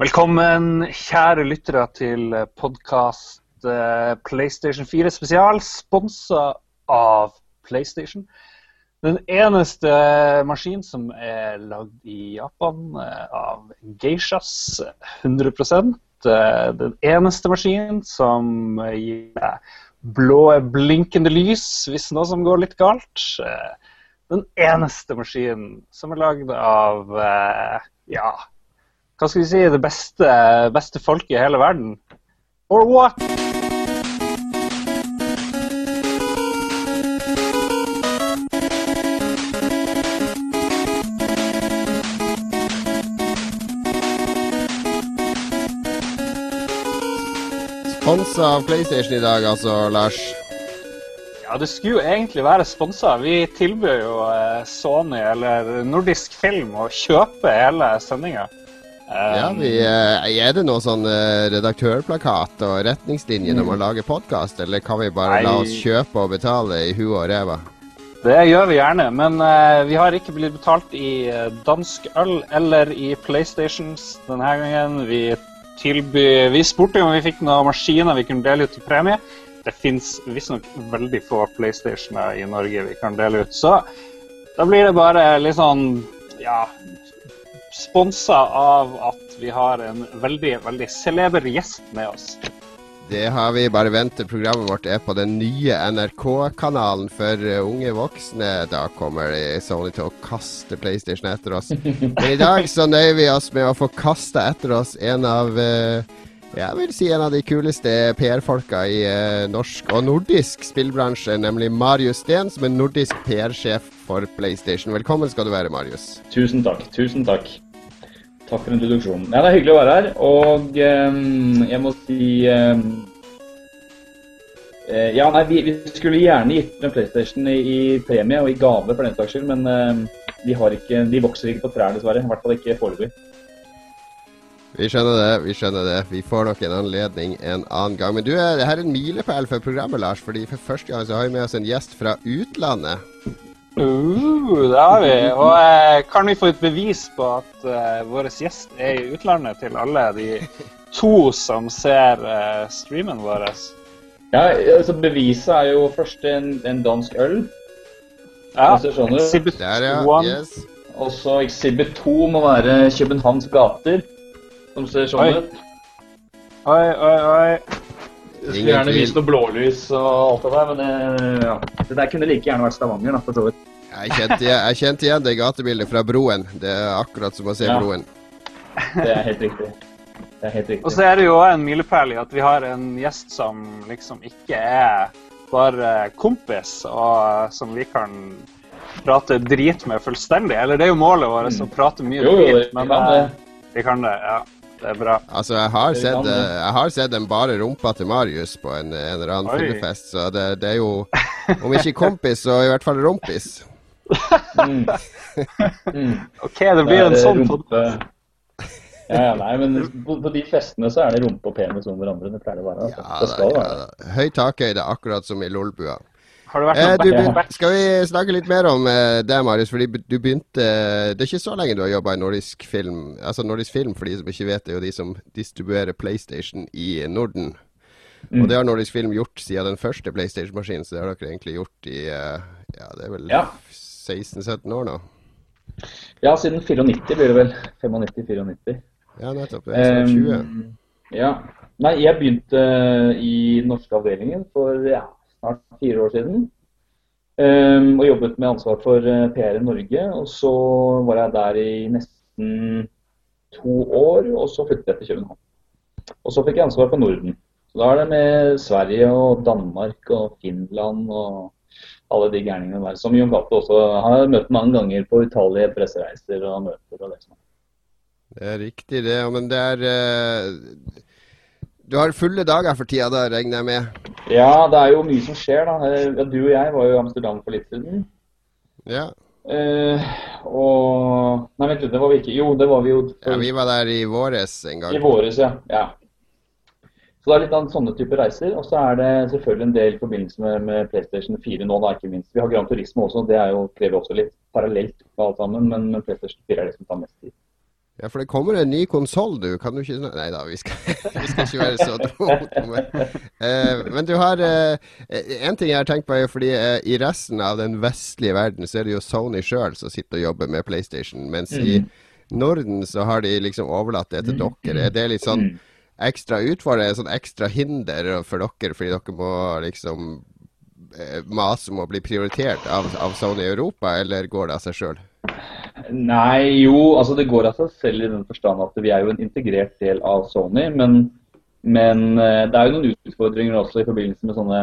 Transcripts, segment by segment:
Velkommen, kjære lyttere, til podkast eh, PlayStation 4 spesial, sponsa av PlayStation. Den eneste maskinen som er lagd i Japan eh, av geishas, 100 eh, Den eneste maskinen som gir deg blå blinkende lys hvis noe som går litt galt. Den eneste maskinen som er lagd av ja, hva skal vi si, det beste, beste folket i hele verden. Or what? Sponsa av PlayStation i dag, altså, Lars. Ja, det skulle jo egentlig være sponsa. Vi tilbyr jo eh, Sony eller Nordisk Film å kjøpe hele sendinga. Ja, vi, eh, Er det noe sånn redaktørplakat og retningslinjer når man lager podkast, eller kan vi bare la oss kjøpe og betale i huet og ræva? Det gjør vi gjerne, men eh, vi har ikke blitt betalt i eh, dansk øl eller i PlayStations denne gangen. Vi tilbyr Vi spurte om vi fikk noen maskiner vi kunne dele ut til premie. Det fins visstnok veldig få PlayStationer i Norge vi kan dele ut, så da blir det bare litt sånn ja Sponsa av at vi har en veldig, veldig celeber gjest med oss. Det har vi. Bare vent til programmet vårt er på den nye NRK-kanalen for eh, unge voksne. Da kommer de Sony til å kaste PlayStation etter oss. Men i dag så nøyer vi oss med å få kasta etter oss en av eh, jeg vil si en av de kuleste PR-folka i eh, norsk og nordisk spillbransje, nemlig Marius Steen, som er nordisk PR-sjef for PlayStation. Velkommen skal du være, Marius. Tusen takk. Tusen takk. Takk for introduksjonen. Ja, det er hyggelig å være her. Og eh, jeg må si ehm, eh, Ja, nei, vi, vi skulle gjerne gitt en PlayStation i, i premie og i gave for den saks skyld, men eh, de, ikke, de vokser ikke på trær, dessverre. I hvert fall ikke foreløpig. Vi skjønner det, vi skjønner det. Vi får nok en anledning en annen gang. Men du, er, det her er en milepæl for programmet, Lars. fordi for første gang så har vi med oss en gjest fra utlandet. Uh, det har vi. Og eh, kan vi få et bevis på at eh, vår gjest er i utlandet til alle de to som ser eh, streamen vår? Ja, altså Beviset er jo først en, en dansk øl. Ja, ut. Exhibit Der, ja. Yes. Og så Exhibit 2 må være Københavns gater. Som ser sånn ut. Oi, oi, oi. Jeg skulle gjerne vist noe blålys og alt det der, men det, ja. det der kunne like gjerne vært Stavanger. da, for så vidt. Jeg kjente, igjen- jeg kjente igjen det gatebildet fra broen. Det er akkurat som å se Ja. broen. Det er helt riktig. Det er helt Og så er det jo en milepæl i at vi har en gjest som liksom ikke er bare kompis, og som vi kan prate drit med fullstendig. Eller det er jo målet vårt, å prate mye Jo, drit, vi men kan det. eh, vi kan det. Ja, det er bra. Altså, jeg har sett, eh, jeg har sett en bare rumpa til Marius på en, en eller annen fyllefest, så det, det er jo Om ikke kompis, så i hvert fall rompis. Mm. Mm. OK, det blir en Det en sånn rumpe- Ja, ja, nei, men på, på de festene så er det rumpe og penis om hverandre. Det pleier det å være. Altså. Ja, det skal være. ja. Høy takhøyde, akkurat som i Lolbua. Har det vært Eh, noe back- back- skal vi snakke litt mer om eh, det, Marius? Fordi du begynte Det er ikke så lenge du har jobba i Nordisk Film. Altså Nordisk Film, for de som ikke vet, det er jo de som distribuerer PlayStation i Norden. Mm. Og det har Nordisk Film gjort siden den første PlayStation-maskinen, så det har dere egentlig gjort i eh, Ja, det er vel Ja. 16-17 år nå? Ja, siden 94 blir det vel. 95-94. Ja, nettopp. Det er snart 20. Um, ja. Nei, jeg begynte i norske avdelingen for ja, snart fire år siden. Um, og jobbet med ansvar for eh, PR i Norge. Og så var jeg der i nesten to år, og så flyttet jeg til København. Og så fikk jeg ansvar for Norden. Så da er det med Sverige og Danmark og Finland og alle de gærningene der. Som Jon Cato også har møtt mange ganger på utallige pressereiser og møter og det som er. Det er riktig, det. Men det er eh, Du har fulle dager for tida, da, regner jeg med? Ja, det er jo mye som skjer, da. Eh, Du og jeg var jo i Amsterdam for litt siden. Ja. Eh, og Nei, vent litt, det var vi ikke. Jo, det var vi jo ja. Vi var der i våres en gang. i våres, ja. ja. Så det er litt av sånne typer reiser. Og så er det selvfølgelig en del i forbindelse med, med PlayStation 4 nå, da, ikke minst. Vi har Gran Turismo også, det er jo, krever også litt parallelt med alt sammen, men, men PlayStation 4 er det som tar mest tid. Ja, for det kommer en ny konsoll, du. Kan du ikke Nei da, vi skal, vi skal ikke være så dumme. Eh, men du har eh, En ting jeg har tenkt på, er fordi eh, i resten av den vestlige verden så er det jo Sony sjøl som sitter og jobber med PlayStation, mens mm. i Norden så har de liksom overlatt det til mm. dere. Er det litt sånn mm. ekstra utfordrende, sånn ekstra hinder for dere, fordi dere må liksom eh, mase om å bli prioritert av, av Sony Europa, eller går det av seg sjøl? Nei, jo, altså det går av seg selv i den forstand at vi er jo en integrert del av Sony. Men, men eh, det er jo noen utfordringer også i forbindelse med sånne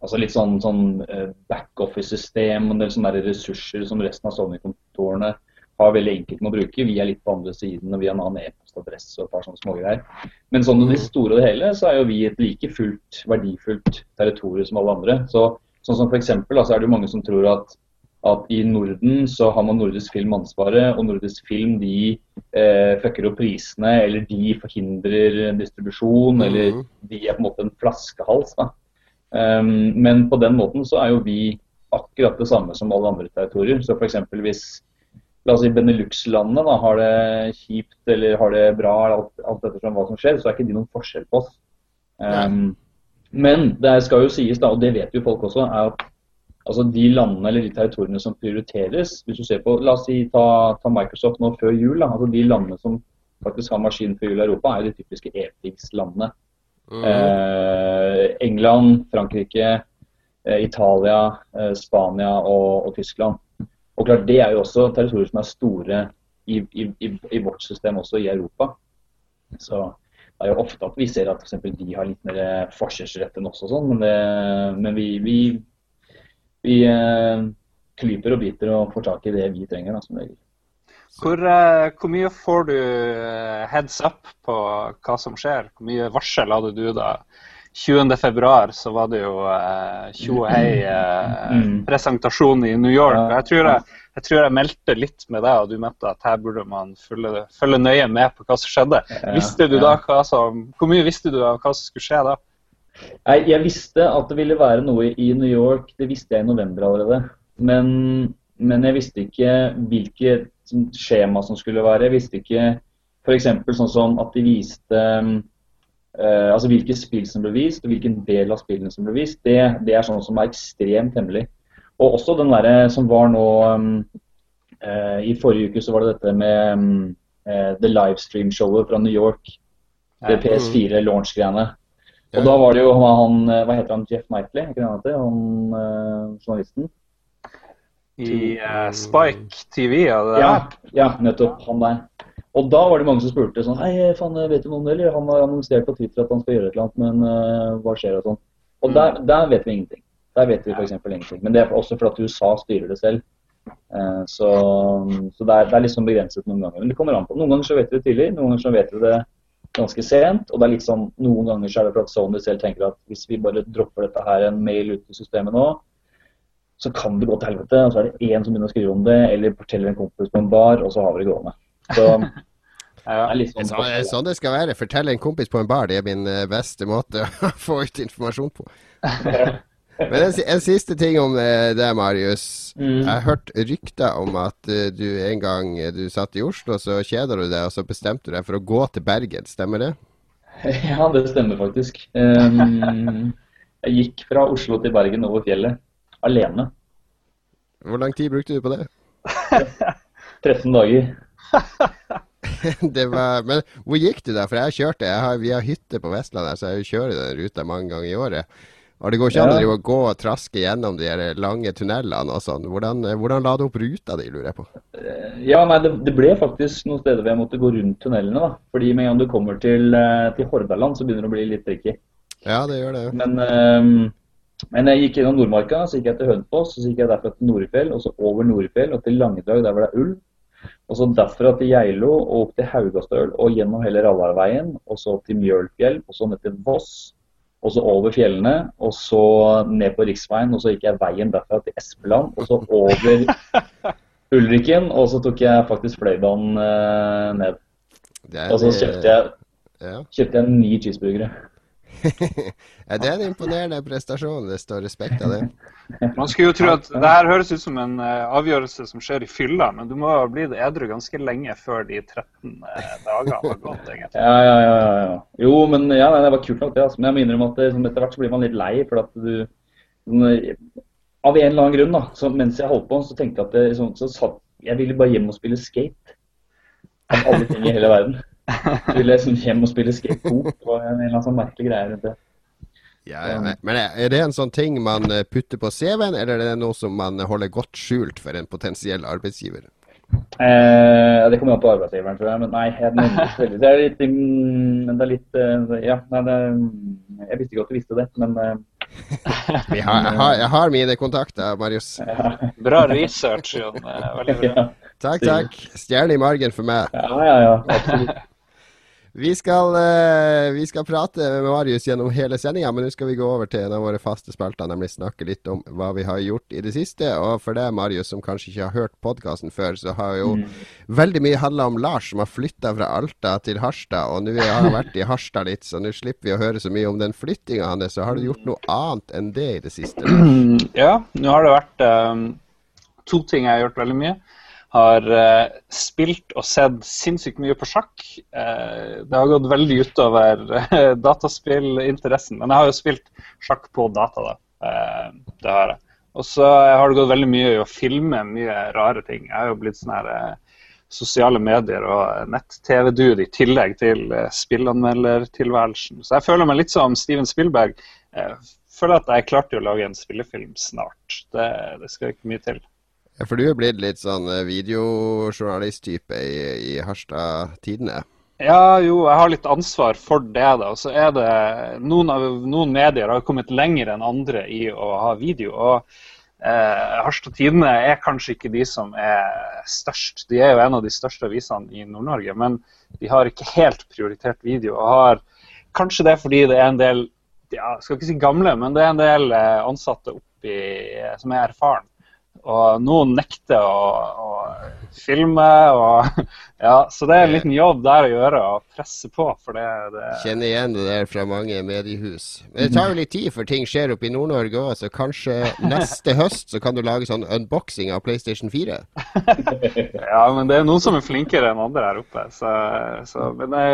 altså litt sånn, sånn eh, backoffice-system og en del sånne ressurser som resten av Sony-kontorene har veldig enkelt med å bruke. Vi er litt på andre siden, og vi har en annen e-postadresse og et par sånne smågreier. Men sånn i det store og det hele, så er jo vi et like fullt verdifullt territorium som alle andre. Så, sånn som for eksempel, altså er det jo mange som tror at at i Norden så har man Nordisk Film ansvaret, og Nordisk Film de eh, fucker opp prisene, eller de forhindrer distribusjon, mm. eller de er på en måte en flaskehals. da. Um, men på den måten så er jo vi akkurat det samme som alle andre territorier. Så f.eks. hvis la oss si Benelux-landene har det kjipt eller har det bra, alt, alt ettersom hva som skjer, så er ikke de noen forskjell på oss. Um, men det skal jo sies, da, og det vet jo folk også, er at altså de landene eller de territoriene som prioriteres. Hvis du ser på, La oss si ta, ta Microsoft nå før jul. Da. altså De landene som faktisk har maskin før jul i Europa, er de typiske EPIX-landene. Mm. Eh, England, Frankrike, eh, Italia, eh, Spania og, og, Tyskland. Og klart Det er jo også territorier som er store i, i, i, i vårt system, også i Europa. Så det er jo ofte at vi ser at for de har litt mer forskjellsrett enn oss og sånn, men, det, men vi, vi vi eh, klyper og biter og får tak i det vi trenger, da, som regel. Hvor, eh, hvor, mye får du eh, heads up på hva som skjer? Hvor mye varsel hadde du da? 20.2 så var det jo tjo og hei mm. presentasjon i New York. Jeg tror jeg, jeg tror jeg, meldte litt med deg, og du mente at her burde man følge, følge nøye med på hva som skjedde. Visste du da som, Hvor mye visste du av hva som skulle skje da? Nei, Jeg visste at det ville være noe i New York, det visste jeg i november allerede. Men, men jeg visste ikke hvilket skjema som skulle være. Jeg visste ikke f.eks. sånn som at de viste uh, altså hvilke spill som ble vist, og hvilken del av spillene som ble vist. Det, det er sånn som er ekstremt hemmelig. Og også den derre som var nå um, uh, I forrige uke så var det dette med uh, The Livestream-showet fra New York. Det PS4 launch-greiene. Og da var det jo han, eh, hva heter han, Jeff Knightley, ikke han heter, han uh, journalisten? I uh, Spike TV, ja, det ja, ja, nettopp. Han der. Og da var det mange som spurte sånn Hei, faen, vet du noe om det, eller? Han har annonsert på Twitter at han skal gjøre et eller annet, men uh, hva skjer og sånn. Og mm. der, der, vet vi ingenting. Der vet vi f.eks. ingenting. Men det er også fordi USA styrer det selv. Uh, så, så det, er, det er liksom begrenset noen ganger. Men det kommer an på. Noen ganger så vet vi det tidlig, noen ganger så vet vi det ganske sent. Og det er litt sånn, noen ganger så er det for at Sony selv tenker at hvis vi bare dropper dette her en mail ut i systemet nå, så kan det gå til helvete. Og så er det én som begynner å skrive om det, eller forteller en kompis på en bar, og så har vi det gående. Så det er sånn, sånn, sånn det skal være. Fortelle en kompis på en bar, det er min eh, beste måte å få ut informasjon på. Men en, en, siste ting om eh, det, Marius. Mm. Jeg har hørt rykter om at uh, du en gang du satt i Oslo, så kjeder du deg, og så bestemte du deg for å gå til Bergen. Stemmer det? Ja, det stemmer faktisk. Um, jeg gikk fra Oslo til Bergen over fjellet. Alene. Hvor lang tid brukte du på det? 13 dager. det var, men hvor gikk du da? For jeg kjørte, kjørt. Jeg har, vi har hytte på Vestlandet, så jeg kjører den ruta mange ganger i året. Og det går ikke an å gå og traske gjennom de lange tunnelene og sånn. Hvordan, hvordan, la du opp ruta di, lurer jeg på? Eh, ja, nei, det, det, ble faktisk noen steder hvor jeg måtte gå rundt tunnelene. da. Fordi med en gang du kommer til, eh, til Hordaland, så begynner det å bli litt tricky. Ja, det gjør det. Men, um, men jeg gikk gjennom Nordmarka, så gikk jeg til Hønefoss, så gikk jeg derfra til Norefjell, og så over Norefjell og til Langedrag, der hvor det er ulv. Og så derfra til Geilo og opp til Haugastøl og gjennom hele Rallarveien, og så til Mjølfjell, og så ned til Voss og så over fjellene, og så ned på riksveien, og så gikk jeg veien derfra til Espeland, og så over Ulriken, og så tok jeg faktisk Fløibanen eh, ned. og så kjøpte jeg, kjøpte jeg ni cheeseburgere. ja, det er en imponerende prestasjon. Det står respekt av det. Man skulle jo tro at det her høres ut som en uh, avgjørelse som skjer i fylla, men du må ha blitt edru ganske lenge før de 13 uh, dagene har gått, egentlig. Ja, ja, ja, ja. Jo, men ja, det var kult nok, det. Altså. Men jeg må innrømme at det, sånn, etter hvert så blir man litt lei. for at du sånn, Av en eller annen grunn, da, så mens jeg holdt på, så tenkte jeg at det, så, så satt, jeg ville bare hjem og spille skate. Av alle ting i hele verden. Så ville liksom hjem og spille skate 2. Det var en eller annen sånn merkelig greie rundt det. Ja, ja, men er det en sånn ting man eh, putter på CV-en, eller er det noe som man holder godt skjult for en potensiell arbeidsgiver? Eh, det kommer an på arbeidsgiveren, tror jeg. Men nei, jeg veldig. Det er litt, det er litt eh, Ja, nei, det, jeg visste ikke at du visste det, men eh, har, jeg, har, jeg, har, mine kontakter, Marius. Ja. Bra research, Jon. Veldig bra. Ja. Takk, takk. Stjerne i margen for meg. Ja, ja, ja. Absolutt. Vi skal, uh, vi skal, prate med Marius gjennom hele sendinga, men nå skal vi gå over til en av våre faste spalter, nemlig snakke litt om hva vi har gjort i det siste. Og for deg, Marius, som kanskje ikke har hørt podkasten før, så har jo mm. veldig mye handla om Lars, som har flytta fra Alta til Harstad. Og nå har jeg vært i Harstad litt, så nå slipper vi å høre så mye om den flyttinga hans. Så har du gjort noe annet enn det i det siste? Lars? Ja, nå har det vært um, to ting jeg har gjort veldig mye har uh, spilt og sett sinnssykt mye på sjakk. Uh, det har gått veldig utover uh, dataspillinteressen. Men jeg har jo spilt sjakk på data, da. det har jeg. Og så har det gått veldig mye i å filme mye rare ting. Jeg har jo blitt sånn her sosiale medier og nett-TV-dude i tillegg til spillanmeldertilværelsen. Så jeg føler meg litt som Steven Spielberg. Jeg føler at jeg klarte å lage en spillefilm snart. Det, det skal ikke mye til. Ja, For du er blitt litt sånn eh, videojournalist-type i, i Harstad-tidene? Ja, jo, jeg har litt ansvar for det. da. Så er det Noen, av, noen medier har kommet lenger enn andre i å ha video. og eh, Harstad Tidende er kanskje ikke de som er størst. De er jo en av de største avisene i Nord-Norge, men de har ikke helt prioritert video. og har Kanskje det er fordi det er en del ja, skal ikke si gamle, men det er en del eh, ansatte oppi, som er erfaren og noen nekter å, å filme. Og, ja, så det er en liten jobb der å gjøre, å presse på. for det, det Kjenner igjen det der fra mange mediehus. Men det tar jo litt tid, for ting skjer oppe i Nord-Norge òg. Så kanskje neste høst så kan du lage sånn unboxing av PlayStation 4? ja, men det er noen som er flinkere enn andre her oppe. Så, så men det,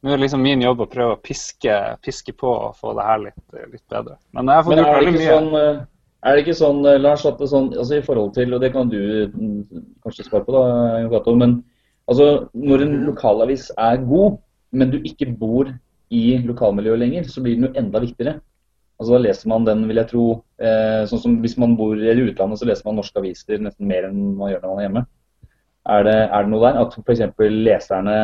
nå er det liksom min jobb å prøve å piske, piske på og få det her litt, litt bedre. Men jeg har fått gjort veldig mye. Sånn, eh, er det ikke sånn, eh, Lars, at sånn, altså i forhold til, og det kan du mm, kanskje svare på, da, men altså, når en lokalavis er god, men du ikke bor i lokalmiljøet lenger, så blir den jo enda viktigere. Altså Da leser man den, vil jeg tro, eh, sånn som hvis man bor i utlandet, så leser man norske aviser nesten mer enn man gjør når man er hjemme. Er det, er det noe der? At f.eks. leserne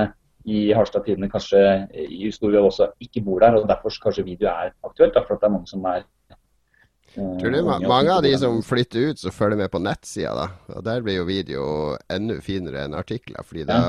i Harstad Tidende kanskje i stor grad også ikke bor der, og derfor kanskje video er aktuelt? Derfor at det er mange som er Tror du ma mange av de som flytter ut, så følger med på nettsida, da? Og der blir jo video enda finere enn artikler. fordi da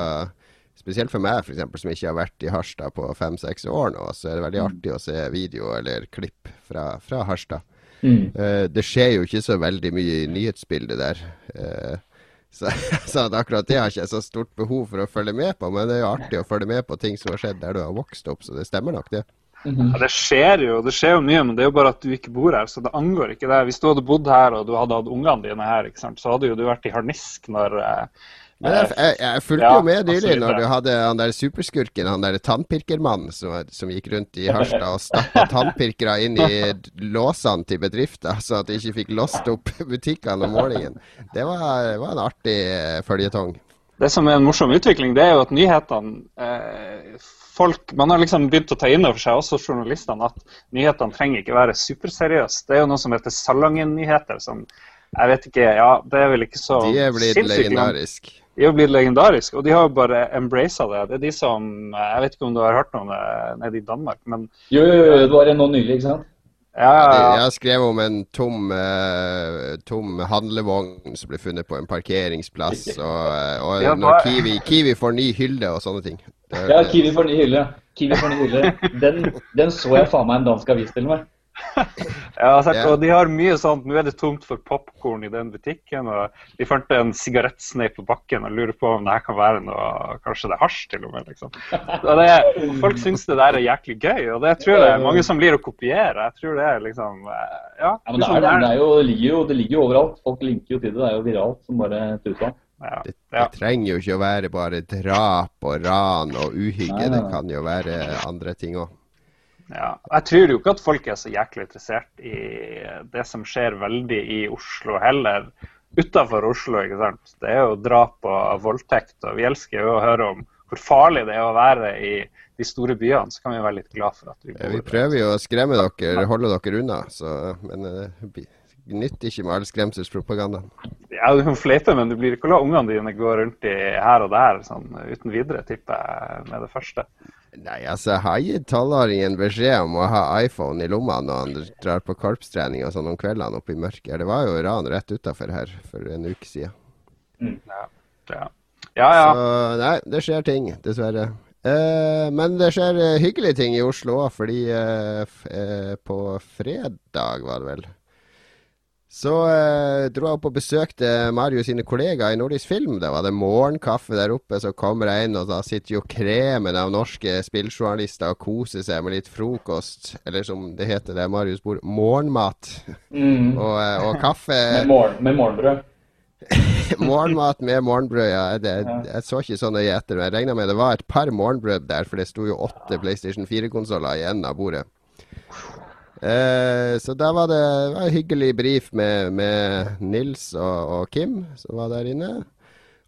Spesielt for meg, f.eks., som ikke har vært i Harstad på fem-seks år nå, så er det veldig mm. artig å se video eller klipp fra, fra Harstad. Mm. Uh, det skjer jo ikke så veldig mye i nyhetsbildet der. Uh, så, så, akkurat det har ikke jeg så stort behov for å følge med på, men det er jo artig å følge med på ting som har skjedd der du har vokst opp, så det stemmer nok, det. -hmm. ja, det skjer jo det skjer jo mye, men det er jo bare at du ikke bor her. Så det angår ikke det. Hvis du hadde bodd her og du hadde hatt ungene dine her, så hadde jo du vært i harnisk når eh, jeg, jeg, jeg fulgte ja, jo med nylig når du hadde han der superskurken, han der tannpirkermannen som, som, gikk rundt i Harstad og stappa tannpirkere inn i låsene til bedrifter, så at de ikke fikk låst opp butikkene om morgenen. Det var, var en artig uh, føljetong. Det som er en morsom utvikling, det er jo at nyhetene eh, folk, Man har liksom begynt å ta inn over seg, også journalistene, at nyhetene trenger ikke være superseriøse. Det er jo noe som heter Salangen-nyheter, som jeg vet ikke Ja, det er vel ikke så De er blitt legendariske. De er blitt legendariske, og de har jo bare embraced det. Det er de som Jeg vet ikke om du har hørt noe nede i Danmark, men Jo, jo, jo, det var en nå nylig, ikke sant? Ja, ja, ja. Jeg skrev om en tom, uh, tom handlevogn som ble funnet på en parkeringsplass. Og, eh, og når Kiwi, Kiwi, får ny hylle og sånne ting. ja, Kiwi får ny hylle. Kiwi får ny hylle. Den, den så jeg faen meg en dansk avis til og med. Ja, altså, og de har mye sånt Nå er det tomt for popkorn i den butikken, og de fant en sigarettsneip på bakken og lurer på om det her kan være noe Kanskje det er hasj, til og med. liksom. Det, folk syns det der er jæklig gøy, og det tror jeg det er mange som blir å kopiere. Jeg tror det er liksom eh, Ja, ja men det, er, det, er jo, det, ligger jo, det ligger jo overalt. Folk linker jo til det. Det er jo viralt som bare tusen. Ja. Det, det, trenger jo ikke å være bare drap og ran og uhygge. Det kan jo være andre ting òg. Ja, jeg tror jo ikke at folk er så jæklig interessert i det som skjer veldig i Oslo heller. Utafor Oslo, ikke sant. Det er jo drap og voldtekt. Og vi elsker jo å høre om hvor farlig det er å være i de store byene. Så kan vi være litt glad for at vi bor Vi prøver jo å skremme dere, holde dere unna. Så, men det eh, nytter ikke med all skremselspropaganda. Ja, du kan fleipe, men du blir ikke la ungene dine gå rundt i her og der sånn uten videre, tipper jeg, med det første. Nei, altså, jeg har gitt tolvåringen beskjed om å ha iPhone i lomma når han drar på korpstrening og sånn om kveldene oppe i mørket. Det var jo ran rett utafor her for en uke siden. Mm. Ja, ja. ja, ja. Så nei, det skjer ting, dessverre. Eh, men det skjer uh, hyggelige ting i Oslo òg, fordi uh, på fredag, var det vel, så eh, dro jeg opp og besøkte Mario sine kollegaer i Nordisk Film. Da var det morgenkaffe der oppe. Så kommer jeg inn, og da sitter jo kremen av norske spilljournalister og koser seg med litt frokost. Eller som det heter der Marius bor, morgenmat. Mm. Og, eh, og, kaffe. Med, morgen, med morgenbrød. morgenmat med morgenbrød, ja. Det, jeg så ikke så nøye etter, men jeg regna med det var et par morgenbrød der, for det sto jo åtte PlayStation 4-konsoller i enden av bordet. Eh, så da var det var en hyggelig brief med, med Nils og, og, Kim som var der inne.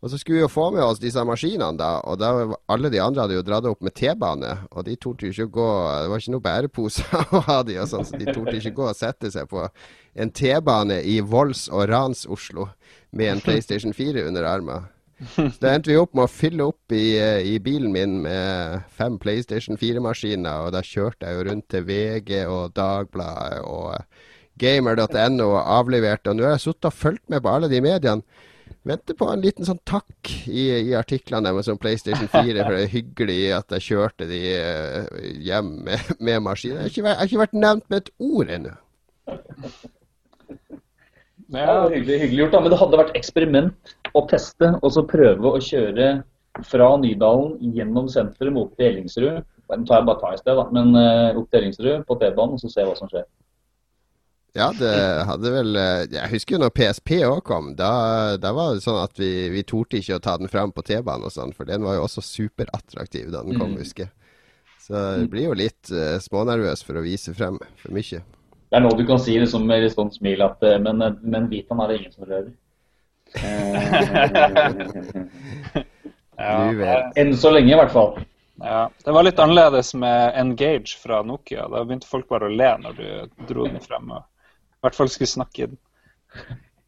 Og så skulle vi jo få med oss disse maskinene, da. Og da, alle de andre hadde jo dratt opp med T-bane. Og de torde ikke gå Det var ikke noe bæreposer å ha de og sånn, så de torde ikke gå og sette seg på en T-bane i volds- og rans-Oslo med en PlayStation 4 under armen. Så da endte vi opp med å fylle opp i, eh, i bilen min med fem PlayStation 4-maskiner, og da kjørte jeg jo rundt til VG og Dagbladet og eh, gamer.no og avleverte. Og nå har jeg sittet og fulgt med på alle de mediene. Venter på en liten sånn takk i, i artiklene deres om PlayStation 4, for det er hyggelig at jeg kjørte de uh, hjem med, med maskiner. Jeg har ikke vært nevnt med et ord ennå. Ja, hyggelig, hyggelig, gjort, da. Men det hadde vært eksperiment å teste og så prøve å kjøre fra Nydalen gjennom senteret mot til Ellingsrud. Den tar jeg bare ta i sted, da. Men uh, opp til Ellingsrud på T-banen, og så se hva som skjer. Ja, det hadde vel eh, Jeg husker jo når PSP òg kom. Da, da, var det sånn at vi, vi torde ikke å ta den fram på T-banen og sånn, for den var jo også superattraktiv da den kom, mm. husker jeg. Så jeg blir jo litt uh, smånervøs for å vise frem for mye. Det er nå du kan si liksom, med litt sånn smil at eh, Men, eh, men Vitan er det ingen som rører. ja, Enn så lenge, i hvert fall. Ja, Det var litt annerledes med Engage fra Nokia. Da begynte folk bare å le når du dro den frem. Og I hvert fall skulle snakke i den.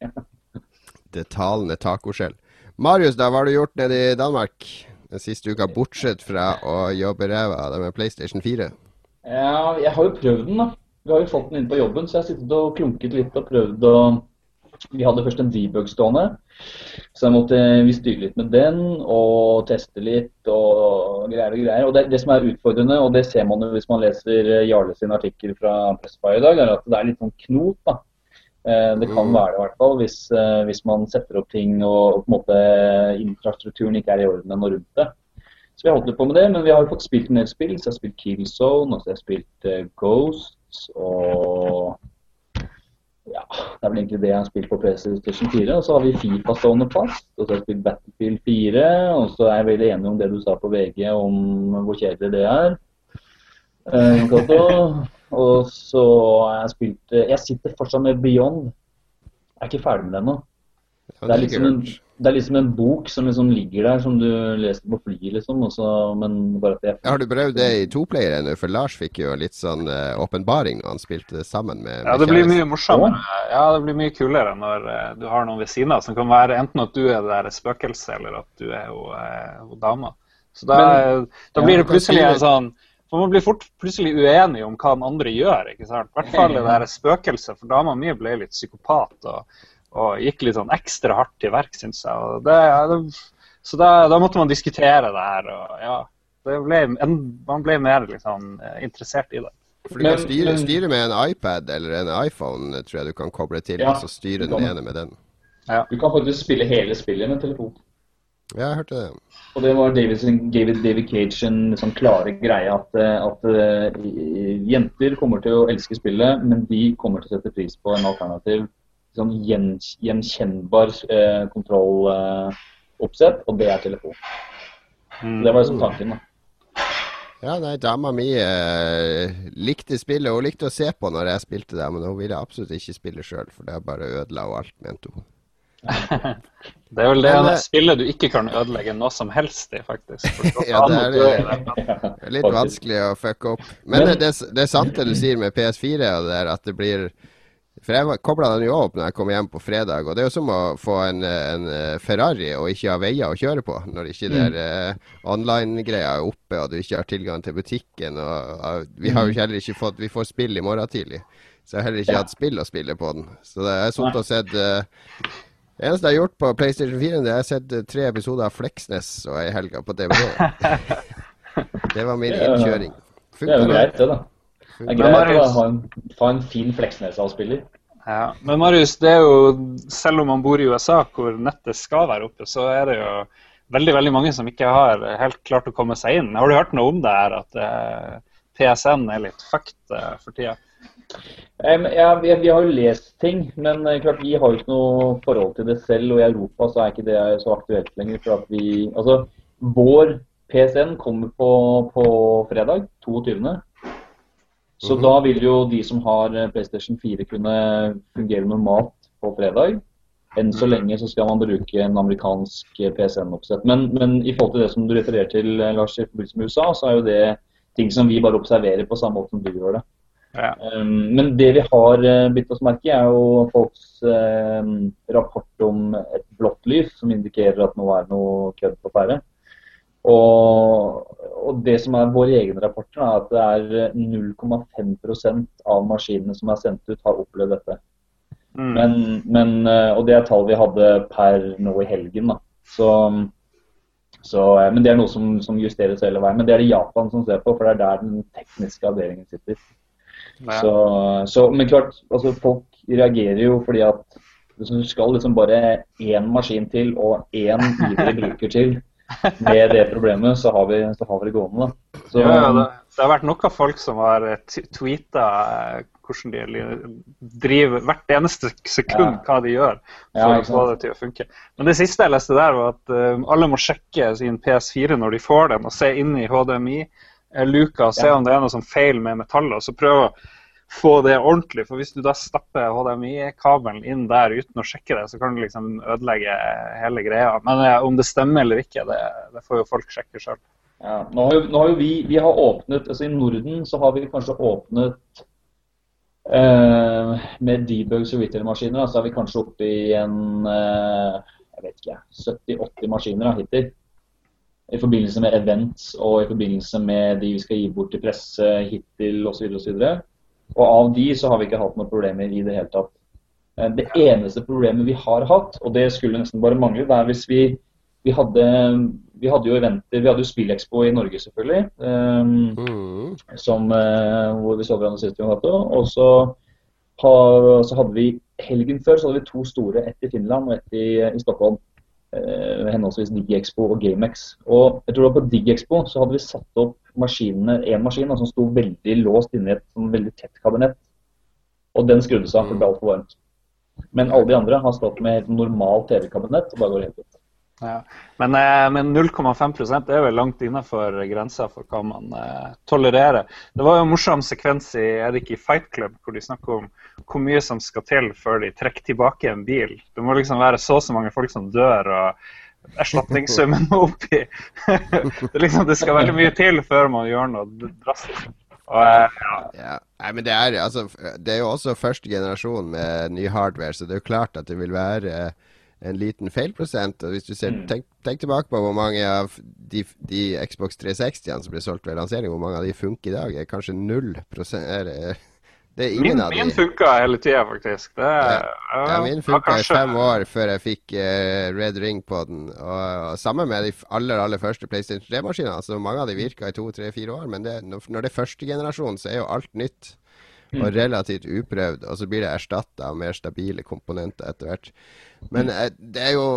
Det talende tacoskjell. Marius, da, hva har du gjort nede i Danmark den siste uka, bortsett fra å jobbe ræva av deg med PlayStation 4? Ja, jeg har jo prøvd den, da. Vi har jo fått den inn på jobben, så jeg har sittet og klunket litt og prøvd å Vi hadde først en debug stående, så jeg måtte vi styre litt med den og teste litt og greier og greier. Og det, det, som er utfordrende, og det ser man jo hvis man leser Jarle sin artikkel fra Pressfire i dag, er at det er litt sånn knot. da. Eh, det kan mm. være det i hvert fall, hvis, eh, hvis, man setter opp ting og på en måte infrastrukturen ikke er i orden og rundt det. Så vi har holdt på med det, men vi har jo fått spilt en del spill. Så jeg har spilt Killzone, og så har jeg spilt uh, Ghost og ja, det er vel egentlig det jeg har spilt på PlayStation 4. Og så har vi Fifa stående fast, og så har jeg spilt Battlefield 4. Og så er jeg veldig enig om det du sa på VG om hvor kjedelig det er. Eh, og så har jeg spilt Jeg sitter fortsatt med Beyond. Jeg er ikke ferdig med det ennå. Det er liksom en det er liksom en bok som liksom ligger der, som du leste på flyet, liksom. Også, men bare at jeg... Har du prøvd det i toplayer ennå? For Lars fikk jo litt sånn uh, åpenbaring når han spilte det sammen med, med Ja, det blir mye morsommere. Ja, det blir mye kulere når uh, du har noen ved siden av som kan være enten at du er det der spøkelset, eller at du er jo uh, dama. Så da, men, da blir det plutselig en sånn for Man blir fort plutselig uenig om hva den andre gjør. ikke sant? I hvert fall det der spøkelset, for dama mi ble litt psykopat. og og gikk litt sånn ekstra hardt til verk, syns jeg. Det, det, så da, da, måtte man diskutere det her. og ja, det ble, en, Man ble mer liksom, interessert i det. For du kan styre, styre, med en iPad eller en iPhone, tror jeg du kan koble til, ja, og så styre den ene med den. Ja. Du kan faktisk spille hele spillet med telefon. Ja, jeg hørte det. Og det var David, David, David Cage en liksom klare greie at, at uh, jenter kommer til å elske spillet, men de kommer til å sette pris på en alternativ sånn gjen, gjenkjennbar eh, kontrolloppsett, eh, og det er telefon. Mm. Det var liksom tanken. da. Ja, nei, dama mi eh, likte spillet. Hun likte å se på når jeg spilte det, men hun ville absolutt ikke spille sjøl, for det bare ødela hun alt, mente hun. det er vel det men, eh, spillet du ikke kan ødelegge noe som helst i, faktisk. ja, det er, det er, litt vanskelig å fucke opp. Men, men det, det, er sant det du sier med PS4, og det er at det blir for jeg kobla den jo opp når jeg kom hjem på fredag, og det er jo som å få en, en eh, Ferrari og ikke ha veier å kjøre på, når ikke mm. der uh, online-greia er oppe og du ikke har tilgang til butikken. Og, uh, vi har jo mm. heller ikke fått Vi får spill i morgen tidlig, så jeg har heller ikke hatt spill å spille på den. Så det er sånt å sett uh, det eneste jeg har gjort på PlayStation 4, det er jeg har sett tre episoder av Fleksnes og ei helga på DVD. det var min innkjøring. Funker det er jo greit, det, da. Det er greit å ha en, ha en fin Fleksnes-avspiller. Ja, Men Marius, det er jo, selv om man bor i USA hvor nettet skal være oppe, så er det jo veldig veldig mange som ikke har helt klart å komme seg inn. Har du hørt noe om det her, at eh, PSN er litt fucked eh, for tida? Um, ja, vi, vi, har jo lest ting, men uh, klart vi har jo ikke noe forhold til det selv. Og i Europa så er ikke det så aktuelt lenger. for at vi, altså, Vår PSN kommer på, på fredag, 22. Så da vil jo de som har eh, PlayStation 4 kunne fungere normalt på fredag. Enn så mhm. lenge så skal man bruke en amerikansk eh, PCN-oppsett. Men, men, i forhold til det som du refererer til, eh, Lars, i forbindelse med USA, så er jo det ting som vi bare observerer på samme måte som du gjør det. Ja. Um, men det vi har uh, bitt oss merke i, er jo folks uh, rapport om et blått lys, som indikerer at nå er noe kødd på ferde. Og, og, det som er våre egne rapporter, er at det er 0,5% av maskinene som er sendt ut, har opplevd dette. Mm. Men, men, eh, og det er tall vi hadde per nå i helgen. da. Så, så, eh, men det er noe som, som, justeres hele veien. Men det er det Japan som ser på, for det er der den tekniske avdelingen sitter. Ja. Så, så, men klart, altså folk reagerer jo fordi at du skal liksom bare én maskin til og én ivrig bruker til, med det problemet, så har vi, så har vi det gående. Da. Så, ja, ja, det, det, har vært noen folk som har eh, tweeta eh, hvordan de driver hvert eneste sekund hva de gjør for å få det til å funke. Men det siste jeg leste der, var at uh, alle må sjekke sin PS4 når de får den, og se inn i HDMI-luka og se om det er noe som feil med metallet. og så prøve få det ordentlig. For hvis du da stapper HDMI-kabelen inn der uten å sjekke det, så kan du liksom ødelegge hele greia. Men eh, om det stemmer eller ikke, det, det får jo folk sjekke sjøl. Ja, nå har, jo, vi, vi har åpnet, altså I Norden så har vi kanskje åpnet eh, Med debug og retail-maskiner så er vi kanskje oppe i en eh, jeg vet ikke, 70-80 maskiner da, hittil. I forbindelse med events og i forbindelse med de vi skal gi bort til presse hittil osv. osv. Og av de så har vi ikke hatt noen problemer i det hele tatt. Eh, det eneste problemet vi har hatt, og det skulle nesten bare mangle, det er hvis vi, vi hadde vi hadde jo eventer, vi hadde jo Spillekspo i Norge, selvfølgelig. Um, mm. som, uh, hvor vi så hverandre sist vi hadde. Og så, ha, så, hadde vi helgen før så hadde vi to store, ett i Finland og ett i, i Stockholm. Uh, henholdsvis Digexpo og GameX. Og jeg tror på Digexpo så hadde vi satt opp maskinene, en maskin som sto veldig låst inni et sånn veldig tett kabinett. Og den skrudde seg for det ble altfor varmt. Men alle de andre har stått med helt normal TV-kabinett, og da går det helt fint. Ja. Men, eh, men 0,5% er vel langt innenfor grensa for hva man eh, tolererer. Det var jo en morsom sekvens i Erik i Fight Club hvor de snakker om hvor mye som skal til før de trekker tilbake en bil. Det må liksom være så og så mange folk som dør. og erstatningssummen må opp i. det, liksom, det, skal veldig mye til før man gjør noe drastisk. Og, eh, ja. Ja. Nei, men det er, altså, det er jo også første generasjon med ny hardware, så det er jo klart at det vil være en liten feilprosent. Og hvis du ser, mm. tenk, tenk, tilbake på hvor mange av de, de Xbox 360-ene som ble solgt ved lansering, hvor mange av de funker i dag, er kanskje null prosent, Det er ingen Min, av de. min funka hele tida, faktisk. Det, Ja, min ja, funka i fem år før jeg fikk uh, Red Ring på den. Og, og Sammen med de aller aller første PlayStation 3-maskinene. Altså, mange av de virka i to, tre, fire år, men det, når det er første generasjon, så er jo alt nytt. Og relativt uprøvd, og så blir det erstatta av mer stabile komponenter etter hvert. Men eh, det er jo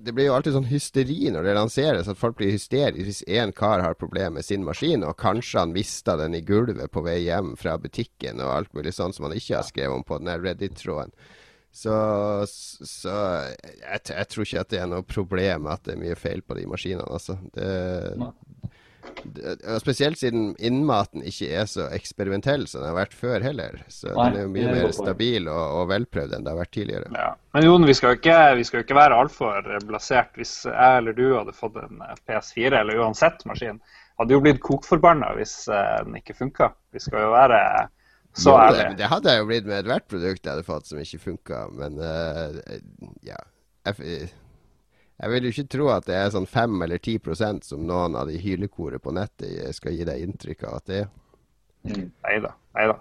Det blir jo alltid sånn hysteri når det lanseres, at folk blir hysteriske hvis én kar har problemer med sin maskin, og kanskje han mista den i gulvet på vei hjem fra butikken, og alt mulig sånn som han ikke har skrevet om på den der Reddit-tråden. Så, så jeg, jeg tror ikke at det er noe problem at det er mye feil på de maskinene, altså. Det, spesielt siden innmaten ikke er så eksperimentell som den har vært før heller. Så Nei, den er jo mye er mer stabil og, og velprøvd enn det har vært tidligere. Ja. Men Jon, vi skal jo ikke, vi skal jo ikke være altfor blasert. Hvis jeg eller du hadde fått en eh, PS4, eller uansett maskin, hadde jo blitt kokforbanna hvis eh, den ikke funka. Vi skal jo være så det, ærlige. det hadde jeg jo blitt med ethvert produkt jeg hadde fått som ikke funka, men uh, ja. Jeg, jeg vil jo ikke tro at det er sånn 5 eller 10% som noen av de hylekoret på nettet skal gi deg inntrykk av at det er. Mm. Nei da. Nei da.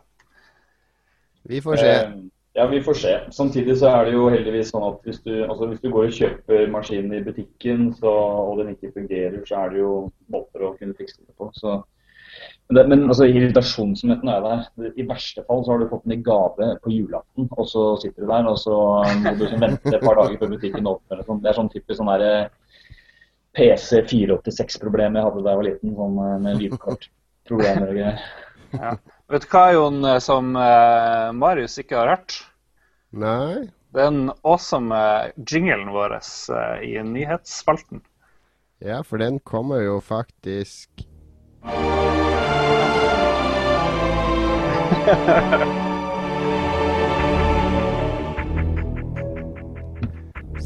Vi får se. Eh, Ja, vi får se. Samtidig så er det jo heldigvis sånn at hvis du, altså hvis du går og kjøper maskinen i butikken, så, og den ikke fungerer, så er det jo måter å kunne fikse det på. Så, men, det, men altså, irritasjonsmøtene er der. I verste fall så har du fått den i gave på julaften, og så sitter du der, og så må du sånn vente et par dager før butikken åpner. Sånn. Det er sånn typisk sånn derre PC 486-problem jeg hadde da jeg var liten, sånn eh, med lydkortproblemer og greier. Ja. Vet du hva, Jon, eh, som uh, Marius ikke har hørt? Nei? Den awesome eh, jinglen vår uh, i nyhetsspalten. Ja, for den kommer jo faktisk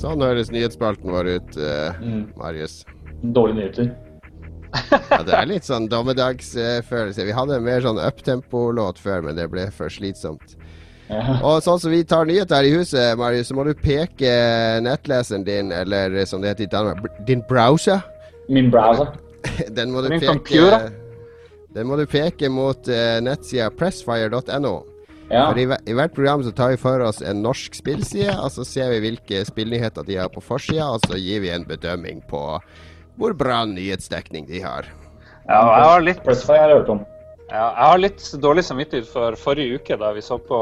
Sånn høres nyhetsspalten vår ut, uh, Mm. Marius. Dårlige nyheter. Ja, det er litt sånn dommedagsfølelse. Vi hadde en mer sånn uptempo-låt før, men det ble for slitsomt. Ja. Og sånn som vi tar nyheter her i huset, Marius, så må du peke nettleseren din, eller som det heter i Danmark, din browser. Min browser. Den må du Min peke computer. Den må du peke mot uh, nettsida pressfire.no. Ja. For i, I hvert program så tar vi for oss en norsk spillside, og så ser vi hvilke spillnyheter de har på forsida, og så gir vi en bedømming på hvor bra nyhetsdekning de har. Ja, jeg har litt Pressfire har jeg hørt om. Ja, jeg har litt dårlig samvittighet for forrige uke da vi så på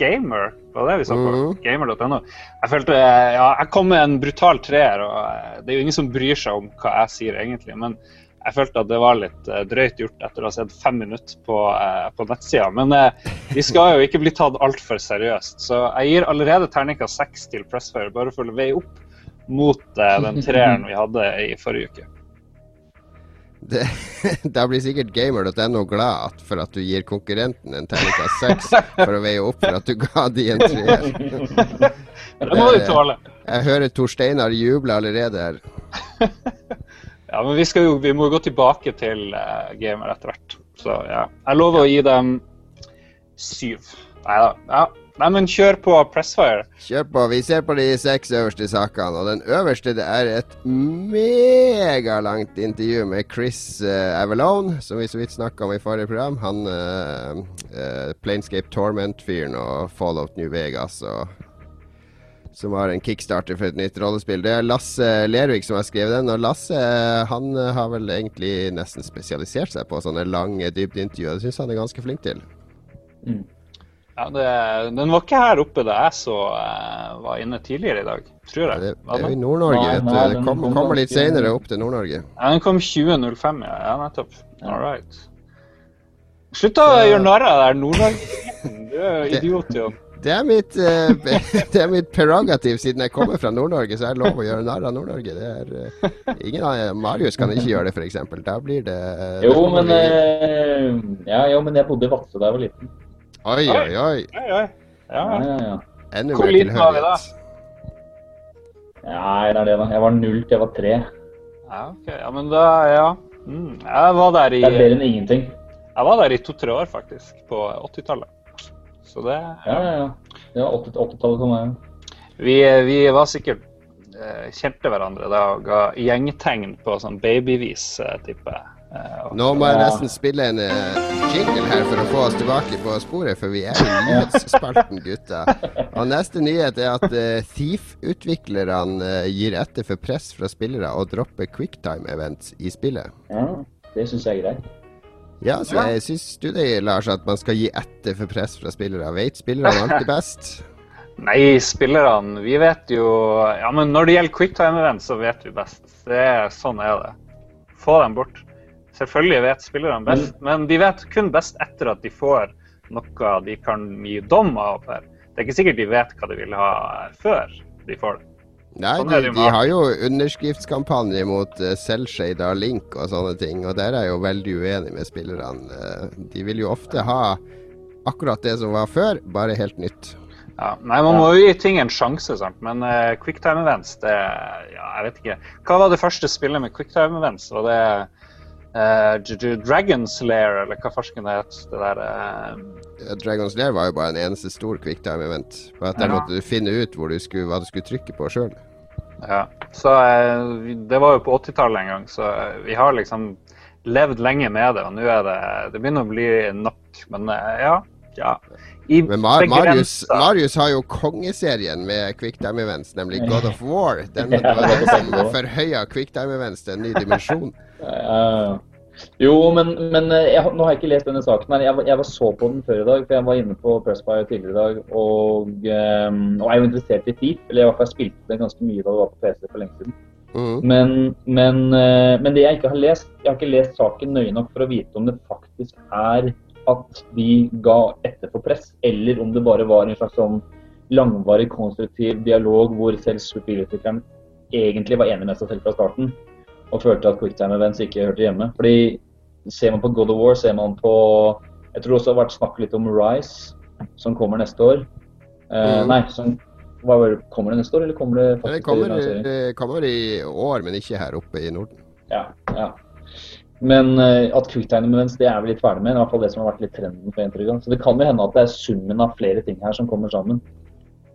Gamer. Det var det vi så på. Mhm. Gamer.no. Jeg følte Ja, jeg kom med en brutal treer, og eh, det er jo ingen som bryr seg om hva jeg sier egentlig. Men jeg følte at det var litt eh, drøyt gjort etter å ha sett fem minutter på, eh, på nettsida. Men eh, vi skal jo ikke bli tatt altfor seriøst, så jeg gir allerede terningkast seks til Pressfire, bare for å veie opp mot eh, den treeren vi hadde i forrige uke. Det, da blir sikkert gamer.no glad for at du gir konkurrenten en terningkast seks for å veie opp for at du ga de en treer. Det må du tåle. Jeg hører Tor Steinar juble allerede her. Ja, men vi, jo, vi må gå tilbake til uh, gamer etter hvert. Så ja. Jeg lover å gi dem syv. Nei da. Ja. Nei, men kjør på Pressfire. Kjør på. Vi ser på de seks øverste sakene. Og den øverste det er et megalangt intervju med Chris uh, Avalone, som vi så vidt snakka om i forrige program. Han uh, uh, Planescape Torment-fyren og Fallout New Vegas og som har en kickstarter for et nytt rollespill. Det er Lasse Lervik som har skrevet den. Og Lasse han har vel egentlig nesten spesialisert seg på sånne lange dybdeintervjuer. Det syns han er ganske flink til. Mm. Ja, det, den var ikke her oppe da jeg så uh, var inne tidligere i dag, tror jeg. Det, det er jo i? Nord-Norge, vet du. Det kom, kom kommer litt senere opp til Nord-Norge. Ja, den kom 20.05, ja. ja nettopp. All right. Slutt å gjøre narr av det der Nord-Norge-driten. Du er jo idiot, Jon. Det er mitt, uh, det er mitt prerogativ siden jeg kommer fra Nord-Norge, så er det lov å gjøre narr av Nord-Norge. Det eh, ingen av Marius kan ikke gjøre det, f.eks. Da blir det Jo, men, eh, ja, jo, men jeg bodde i Vadsø da jeg var liten. Oi, oi, oi. Oi, oi. Ja. Ja, ja, ja. Enda Hvor liten var vi da? Nei, det er det, da. Jeg var null til jeg var tre. Ja, okay. Ja, men da, ja. Mm. Jeg var der i Det er bedre enn ingenting. Jeg var der i to-tre år, faktisk. På 80-tallet. Så det Ja, ja, ja. Det var 80 80-tallet for meg. Vi, vi var sikkert eh, kjente hverandre da og ga gjengtegn på sånn babyvis, eh, tipper jeg. Eh, Nå må jeg nesten spille en uh, jingle her for å få oss tilbake på sporet, for vi er i nyhetsspalten, gutta. Og neste nyhet er at uh, Thief-utviklerne uh, gir etter for press fra spillere og dropper quicktime-events i spillet. Ja, det syns jeg er greit. Ja, så jeg syns du det, Lars, at man skal gi etter for press fra spillere? Vet spillerne alltid best? Nei, spillerne Vi vet jo Ja, men når det gjelder quicktime-event, så vet vi best. Det er, sånn er det. Få dem bort. Selvfølgelig vet spillerne best, men de vet kun best etter at de får noe de kan gi dom av. Det er ikke sikkert de vet hva de vil ha før de får det. Nei, Sånn de, har jo underskriftskampanje mot uh, selvshada link og sånne ting, og der er jeg jo veldig uenig med spillerne. Eh, de vil jo ofte ha akkurat det som var før, bare helt nytt. Ja, nei, Man må jo gi ting en sjanse, sant? men uh, quicktime events, det Ja, jeg vet ikke. Hva var det første spillet med quicktime events? Var det uh, Dragon's Lair, eller hva farsken det het? Det der uh, Eh, Dragon's Lair var jo bare en eneste stor quicktime-event. På at der Ja. måtte du finne ut du skulle, hva du skulle trykke på sjøl. Ja. Så uh, Det var jo på 80-tallet en gang, så uh, vi har liksom levd lenge med det. Og nå er det Det begynner å bli nok. Men uh, ja. ja. I Men Mar Marius, Marius har jo kongeserien med quicktime-events, nemlig God of War. Den Ja, var den som forhøya quicktime-events til en ny dimensjon. Ja. Jo, men, men eh, jeg, nå har jeg ikke lest denne saken. her. Jeg, jeg var så på den før i dag, for jeg var inne på Pressfire tidligere i dag. Og, eh, og er jo interessert i FIF. Eller i hvert fall spilte den ganske mye da det var på PC for lenge siden. Mm. Men, men, eh, men det jeg ikke har lest Jeg har ikke lest saken nøye nok for å vite om det faktisk er at de ga etter for press, eller om det bare var en slags sånn langvarig, konstruktiv dialog hvor selv spillutvikleren egentlig var enig med seg selv fra starten og følte at quicktime events ikke hørte hjemme. Fordi Ser man på God of War, ser man på Jeg tror også det har vært snakk litt om Rise, som kommer neste år. Eh, Mhm. Nei, som det, kommer det neste år, eller kommer det faktisk Det kommer, det kommer i år, men ikke her oppe i Norden. Ja, ja. Men eh, at quicktime events det er vi litt ferdig med. I hvert fall det som har vært litt trenden på en. Så det kan jo hende at det er summen av flere ting her som kommer sammen.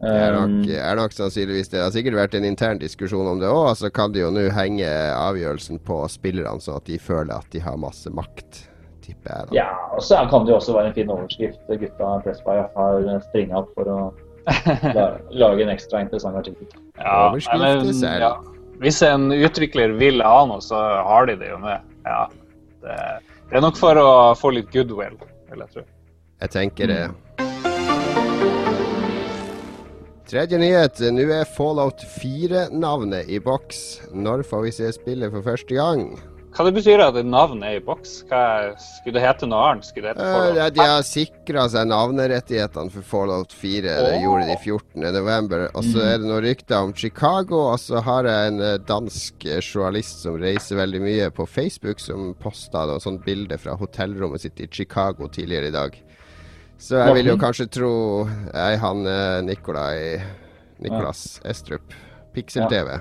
Det er nok, Um, er nok sannsynligvis det. Det har sikkert vært en intern diskusjon om det òg, så kan de jo nå henge avgjørelsen på spillerne, sånn at de føler at de har masse makt, tipper jeg. da. ja, og så kan det jo også være en fin overskrift. Gutta Pressby har stringa opp for å lage en ekstra interessant artikkel. Ja, men, ja. Hvis en utvikler vil ha noe, så har de det jo med. Ja. Det, det er nok for å få litt goodwill, vil jeg tro. Jeg tenker det. Tredje nyhet. Nå er Fallout 4-navnet i boks. Når får vi se spillet for første gang? Hva det betyr at navnet er i boks? Hva, skulle det hete noe annet? Skulle det hete Eh, Fallout? De har sikra seg navnerettighetene for Fallout 4. Det Åh. gjorde de 14.11. Og så er det noen rykter om Chicago. Og så har jeg en eh, dansk eh, journalist som reiser veldig mye på Facebook, som posta et sånt bilde fra hotellrommet sitt i Chicago tidligere i dag. Så jeg vil jo kanskje tro jeg han eh, Nikolai Nicolas Estrup. Pixel-TV.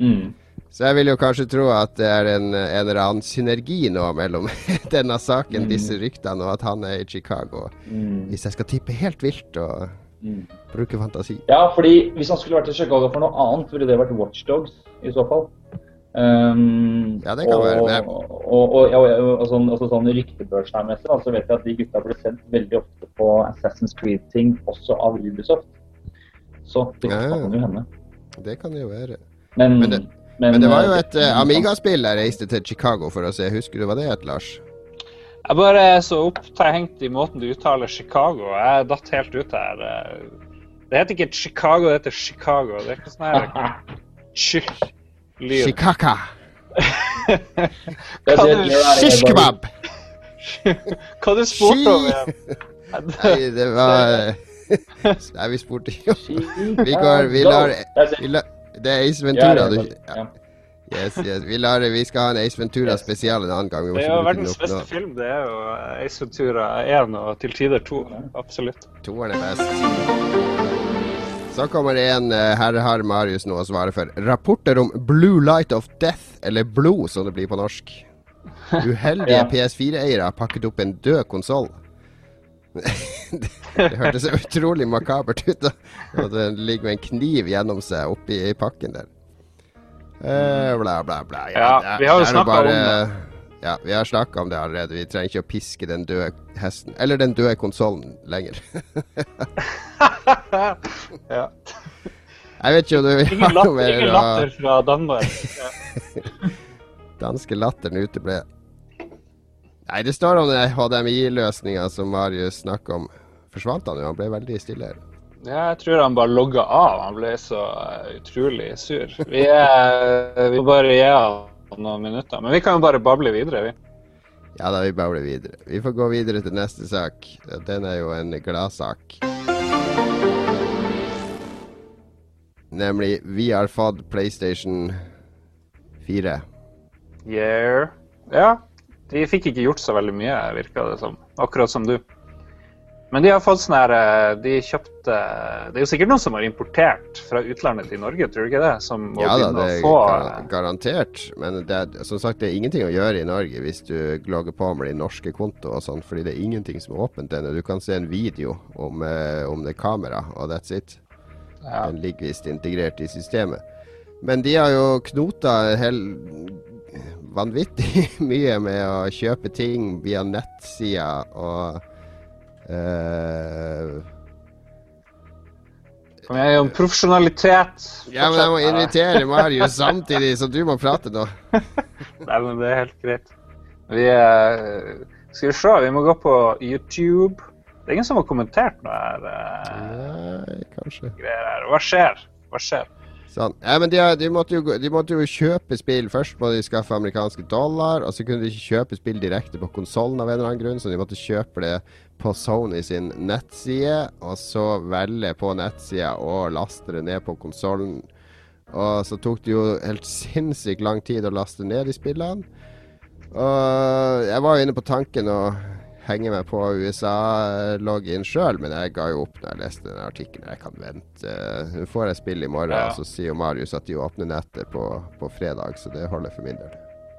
Mm. Så jeg vil jo kanskje tro at det er en, en eller annen synergi nå mellom denne saken, Mm. disse ryktene, og at han er i Chicago. Mm. Hvis jeg skal tippe helt vilt og Mm. bruke fantasi. Ja, fordi hvis han skulle vært i Chicago for noe annet, ville det vært Watchdogs i så fall. Um, Ja, det kan og, være, men- Og, og, og, ja, og, og sånn, også sånn ryktebørsmessig, da, så vet jeg at de gutta blir sendt veldig ofte på Assassin's Creed-ting, også av Ubisoft. Så det ja. kan jo hende. Det kan det jo være. Men, Men det- Men det var jo eh, et uh, Amiga-spill jeg reiste til Chicago for å se. Husker du hva det het, Lars? Jeg bare er så opptenkt i måten du uttaler Chicago. Jeg datt helt ut her. Det heter ikke Chicago, det heter Chicago. Det er ikke sånn her. Shikaka. Shishkebab! det- det. Hva du spurte om igjen? Nei, det var Nei, vi spurte jo Vi går Vi lar, vi lar Det er Ace Ventura. Du, ja. Yes, yes. Vi, lar, vi skal ha en Ace Ventura spesial en annen gang. Vi må Det er jo verdens beste film. Det er jo Ace Ventura 1 og til tider 2. Absolutt. 2 er best. Så kommer det en herre Her har Marius nå å svare for. Rapporter om Blue Light of Death, eller Blod som det blir på norsk. Uheldige Ja. PS4-eiere har pakket opp en død konsoll. det, det hørtes utrolig makabert ut. da. At den ligger med en kniv gjennom seg oppi pakken der. Uh, bla, bla, bla. Ja, det er- vi har jo det snakket om bare- Ja, vi har snakka om det allerede. Vi trenger ikke å piske den døde hesten. Eller den døde konsollen lenger. ja. Jeg vet ikke om du vil ha noe mer ingen latter fra Danmark. Ja. Danske latteren uteble. Nei, det står om den HDMI-løsninga som Marius snakka om. Forsvant han jo? Han ble veldig stille her. Ja, jeg tror han bare logga av. Han ble så eh, utrolig sur. Vi, er, vi må bare gi han noen minutter. Men vi kan jo bare bable videre, vi. Ja da, vi babler videre. Vi får gå videre til neste sak. Den er jo en gladsak. Nemlig vi har fått PlayStation 4. Yeah. Ja. De fikk ikke gjort så veldig mye, virka det som. Akkurat som du. Men de har fått sånn her eh, De kjøpte Det er jo sikkert noen som har importert fra utlandet til Norge, tror du ikke det? Som må Ja da, det er få gar garantert. Men det er, som sagt, det er ingenting å gjøre i Norge hvis du logger på med din norske konto og sånn, fordi det er ingenting som er åpent ennå. Du kan se en video om, eh, om det kameraet, og that's it. ja. Den ligger visst integrert i systemet. Men de har jo knota hel vanvittig mye med å kjøpe ting via nettsida og eh, Kom igjen, om profesjonalitet. Ja, men jeg må invitere Marius samtidig, som du må prate nå. Nei, men det er helt greit. Vi er, Skal vi se, vi må gå på YouTube. Det er ingen som har kommentert noe her. eh, Nei, kanskje. greier her. Hva skjer? Hva skjer? Sånn. Ja, men de, de, måtte jo, de måtte jo kjøpe spill. Først må de skaffe amerikanske dollar, og så kunne de ikke kjøpe spill direkte på konsollen av en eller annen grunn, så de måtte kjøpe det på Sony sin nettside, og så velge på nettsida og laste det ned på konsollen. Og så tok det jo helt sinnssykt lang tid å laste ned de spillene. Og jeg var jo inne på tanken å henge meg på USA-login sjøl, men jeg ga jo opp når jeg leste den artikkelen. Jeg kan vente. Nå får jeg spill i morgen, Ja. og så sier jo Marius at de åpner nettet på, på fredag, så det holder for min del.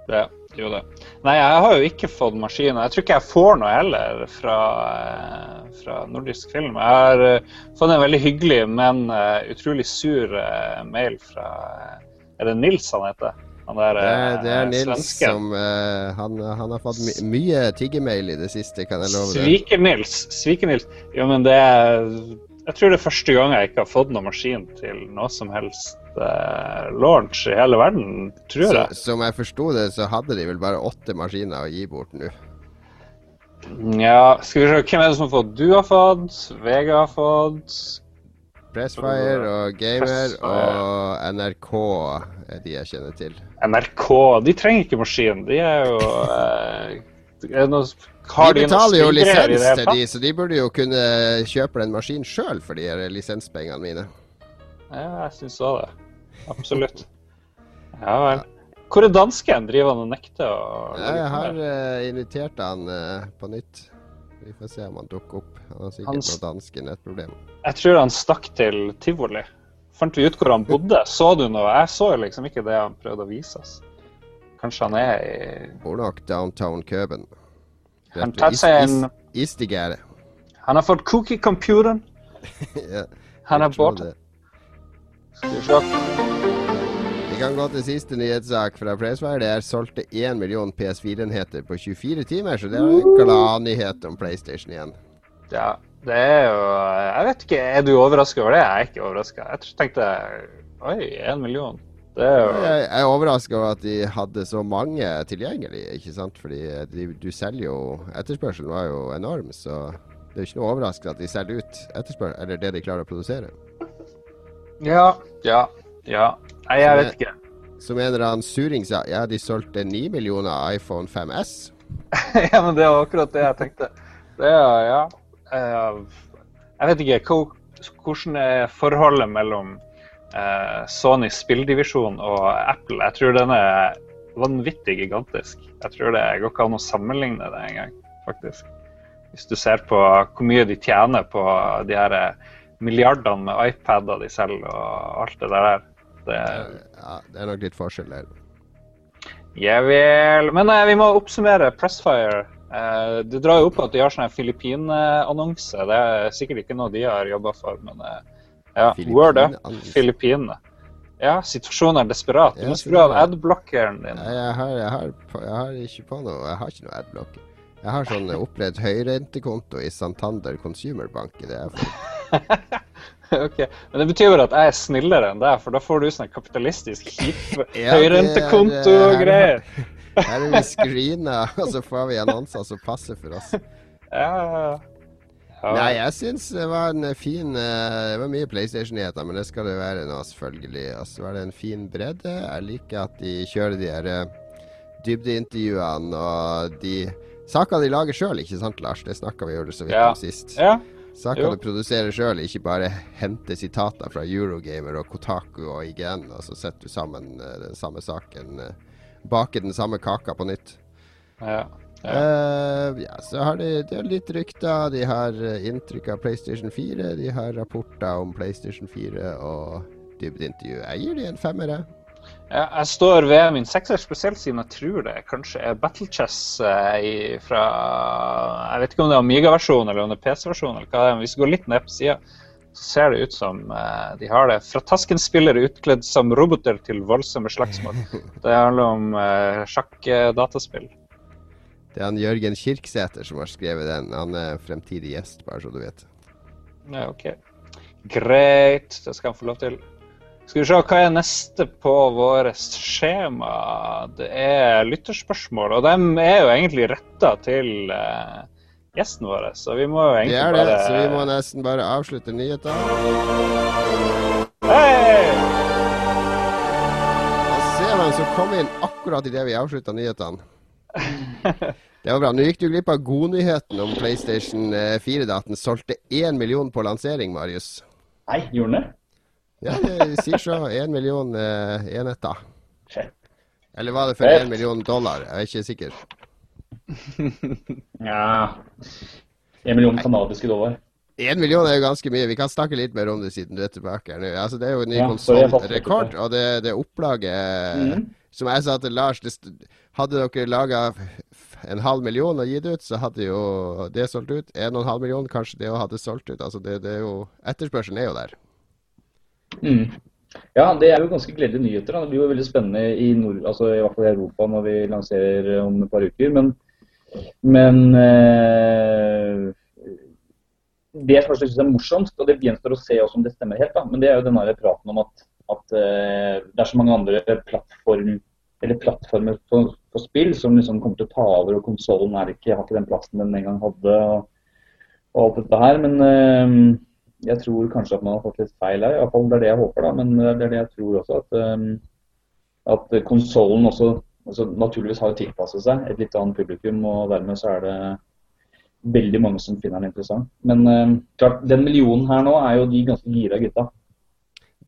Det, jo det. Nei, jeg har jo ikke fått maskin. Jeg tror ikke jeg får noe heller fra, eh, fra nordisk film. Jeg har eh, fått en veldig hyggelig, men eh, utrolig sur mail fra Er det Nils han heter? Han der Det er, det er eh, Nils svensken. som uh, han, han har fått my mye tiggemail i det siste, kan jeg love deg. Sviker-Nils. Sviker-Nils. Jo, men det er Jeg tror det er første gang jeg ikke har fått noen maskin til noe som helst uh, launch i hele verden, tror Så, jeg. som jeg forsto det, så hadde de vel bare åtte maskiner å gi bort nå. Ja, skal vi se. Hvem er det som har fått? Du har fått, Vega har fått. Pressfire og Gamer og NRK er de jeg kjenner til. NRK. De trenger ikke maskin. De er jo eh, noe, har De betaler jo lisens til de, så de burde jo kunne kjøpe en maskin sjøl for de lisenspengene mine. Ja, jeg syns òg det. Absolutt. Ja vel. Hvor er dansken? Driver han og nekter Jeg har uh, invitert han uh, på nytt. Vi får se om han dukker opp. Han har sikkert Han noe danske nettproblem. Jeg tror han stakk til tivoli. Fant vi ut hvor han bodde? Så du noe? Jeg så liksom ikke det han prøvde å vise oss. Kanskje han er i Bor nok downtown Køben. Han tar seg en Is- Istigere. Han har fått cookie-computeren. ja, Han har er tror Skal vi se. Kan gå til siste nyhetssak fra Pressfire. Det er solgte 1 million PS4-enheter på 24 timer, så det er en gladnyhet om PlayStation igjen. Ja, det er jo Jeg vet ikke, er du overraska over det? Jeg er ikke overraska. Jeg tenkte Oi, 1 million. Det er jo jeg er overraska over at de hadde så mange tilgjengelig, ikke sant. Fordi de, du selger jo Etterspørselen var jo enorm, så det er jo ikke noe overraskende at de selger ut etterspørsel, eller det de klarer å produsere. Ja, ja, ja. Nei, jeg vet ikke. En eller annen suring sa, ja, de solgte 9 millioner iPhone 5S. ja, men det var akkurat det jeg tenkte. Det er, ja eh, Jeg vet ikke hvordan er forholdet mellom eh, Sonys spilldivisjon og Apple. Jeg tror den er vanvittig gigantisk. Jeg tror det går ikke an å sammenligne det engang, faktisk. Hvis du ser på hvor mye de tjener på de her eh, milliardene med iPader de selger og alt det der. Det, Ja, det er nok litt forskjell der. ja vel. Men nei, vi må oppsummere Pressfire. Uh, det drar jo opp at de har sånn Filippin-annonse. Det er sikkert ikke noe de har jobba for, men uh, ja. Word up. Filippinene. Ja, situasjonen er desperat. Du må skru av adblockeren din. Nei, jeg har, jeg, har, jeg har ikke på noe Jeg har ikke noe adblocker. Jeg har sånn oppredd høyrentekonto i Santander Consumer Bank. Det er for ok, Men det betyr vel at jeg er snillere enn deg, for da får du sånn kapitalistisk kjip Ja, høyrentekonto og eh, greier. Her er vi screena, og så får vi annonser som passer for oss. Ja, ja. Nei, jeg syns det var en fin eh, Det var mye PlayStation-nyheter, men det skal det være nå, selvfølgelig. Og så var det en fin bredde. Jeg liker at de kjører de her eh, dybdeintervjuene og de Saker de lager sjøl, ikke sant, Lars? Det snakka vi jo så vidt om sist. ja. Saker du produserer sjøl, ikke bare hente sitater fra Eurogamer og Kotaku og IGN, og så setter du sammen eh, den samme saken. eh, baker den samme kaka på nytt. ja. Ja. Uh, ja, så har de, de har litt rykter. De har inntrykk av PlayStation 4. De har rapporter om PlayStation 4 og dybdeintervju. Gir de en femmer, jeg. Står ved min sekser, spesielt siden jeg tror det kanskje er Battle Chess eh, i, fra Jeg vet ikke om det er Amiga-versjonen eller om det er PC-versjonen. eller hva det er, men hvis vi går litt ned på sida, så ser det ut som eh, de har det. Fra taskenspillere utkledd som roboter til voldsomme slagsmål. Det handler om eh, sjakk-dataspill. Det er han Jørgen Kirksæter som har skrevet den. Han er fremtidig gjest, bare så du vet. Ja, OK. Greit, det skal han få lov til. Skal vi se, hva er neste på vårt skjema? Det er lytterspørsmål, og de er jo egentlig retta til uh, gjesten vår, så vi må jo Det egentlig er det, bare så vi må nesten bare avslutte nyhetene. Hei! Og se hvem som kom inn akkurat idet vi avslutta nyhetene. Det var bra. Nå gikk du glipp av godnyheten om PlayStation 4, da at den solgte én million på lansering, Marius. Nei, gjorde den det? Ja, vi sier så. Én million eh, enheter. Eller var det for én million dollar? Jeg er ikke sikker. Ja Én million kanadiske dollar. Én million er jo ganske mye. Vi kan snakke litt mer om det siden du er tilbake her nå. Altså, det er jo en ny Ja, konsollrekord, og det, det opplaget mm. Som jeg sa til Lars, det, hadde dere laga en halv million og gitt ut, så hadde jo det solgt ut. En og en halv million, kanskje det òg hadde solgt ut. Altså, det, det er jo Etterspørselen er jo der. Mm. Ja, det er jo ganske gledelige nyheter. Da. Det blir jo veldig spennende i, nord, altså i hvert fall i Europa når vi lanserer om et par uker. Men, men eh, det jeg syns er morsomst, og det gjenstår å se også om det stemmer helt, da, men det er jo denne praten om at, at eh, det er så mange andre plattform, plattformer på, på, spill som liksom kommer til å ta over, og konsollen har ikke den plassen den en gang hadde. og, og alt dette her, men eh, jeg tror kanskje at man har fått litt feil her. I hvert fall det er det jeg håper, da. Men det er det jeg tror også. At, um, at konsollen også altså, naturligvis har tilpasset seg et litt annet publikum. Og dermed så er det veldig mange som finner den interessant. Men um, klart, den millionen her nå er jo de ganske gira gutta.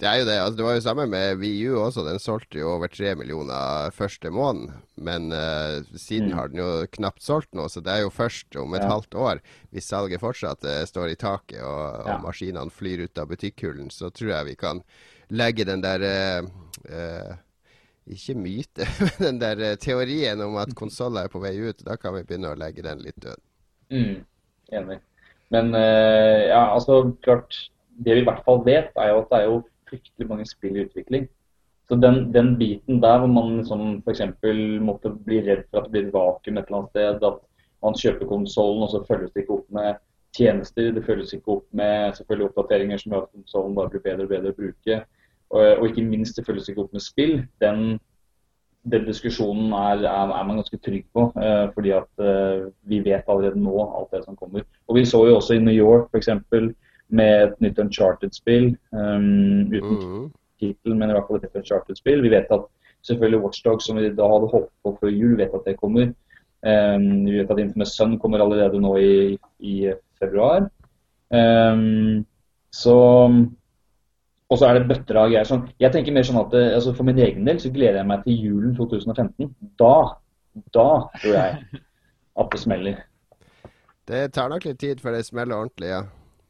Det er jo det. altså Det var jo samme med VU også. Den solgte jo over tre millioner første måned. Men uh, siden Mm. har den jo knapt solgt nå, så det er jo først om et Ja. halvt år, hvis salget fortsatt uh, står i taket og, Ja. og maskinene flyr ut av butikkhullen, så tror jeg vi kan legge den der uh, Ikke myte, men den der teorien om at konsoller er på vei ut. Da kan vi begynne å legge den litt død. Mm, enig. Men ja, altså klart Det vi i hvert fall vet, er jo at det er jo fryktelig mange spill i utvikling. Så den, den biten der hvor man liksom f.eks. måtte bli redd for at det blir et vakuum et eller annet sted, at man kjøper konsollen og så følges det ikke opp med tjenester, det følges ikke opp med selvfølgelig oppdateringer som gjør at konsollen bare blir bedre og bedre å bruke, og, og ikke minst det følges ikke opp med spill. Den, den diskusjonen er, er, er man ganske trygg på, eh, fordi at eh, vi vet allerede nå alt det som kommer. Og Vi så jo også i New York f.eks. med et nytt Uncharted-spill, um, uten Mhm. tittel, men i hvert fall et nytt Uncharted-spill. Vi vet at selvfølgelig Watchdog, som vi da hadde håpet på før jul, vet at det kommer. Um, vi vet at Infamous Sun kommer allerede nå i, i februar. Um, så og så er det bøtter av greier. Sånn, jeg tenker mer sånn at eh, altså For min egen del så gleder jeg meg til julen 2015. Da, da tror jeg at det smeller. Det tar nok litt tid før det smeller ordentlig, ja.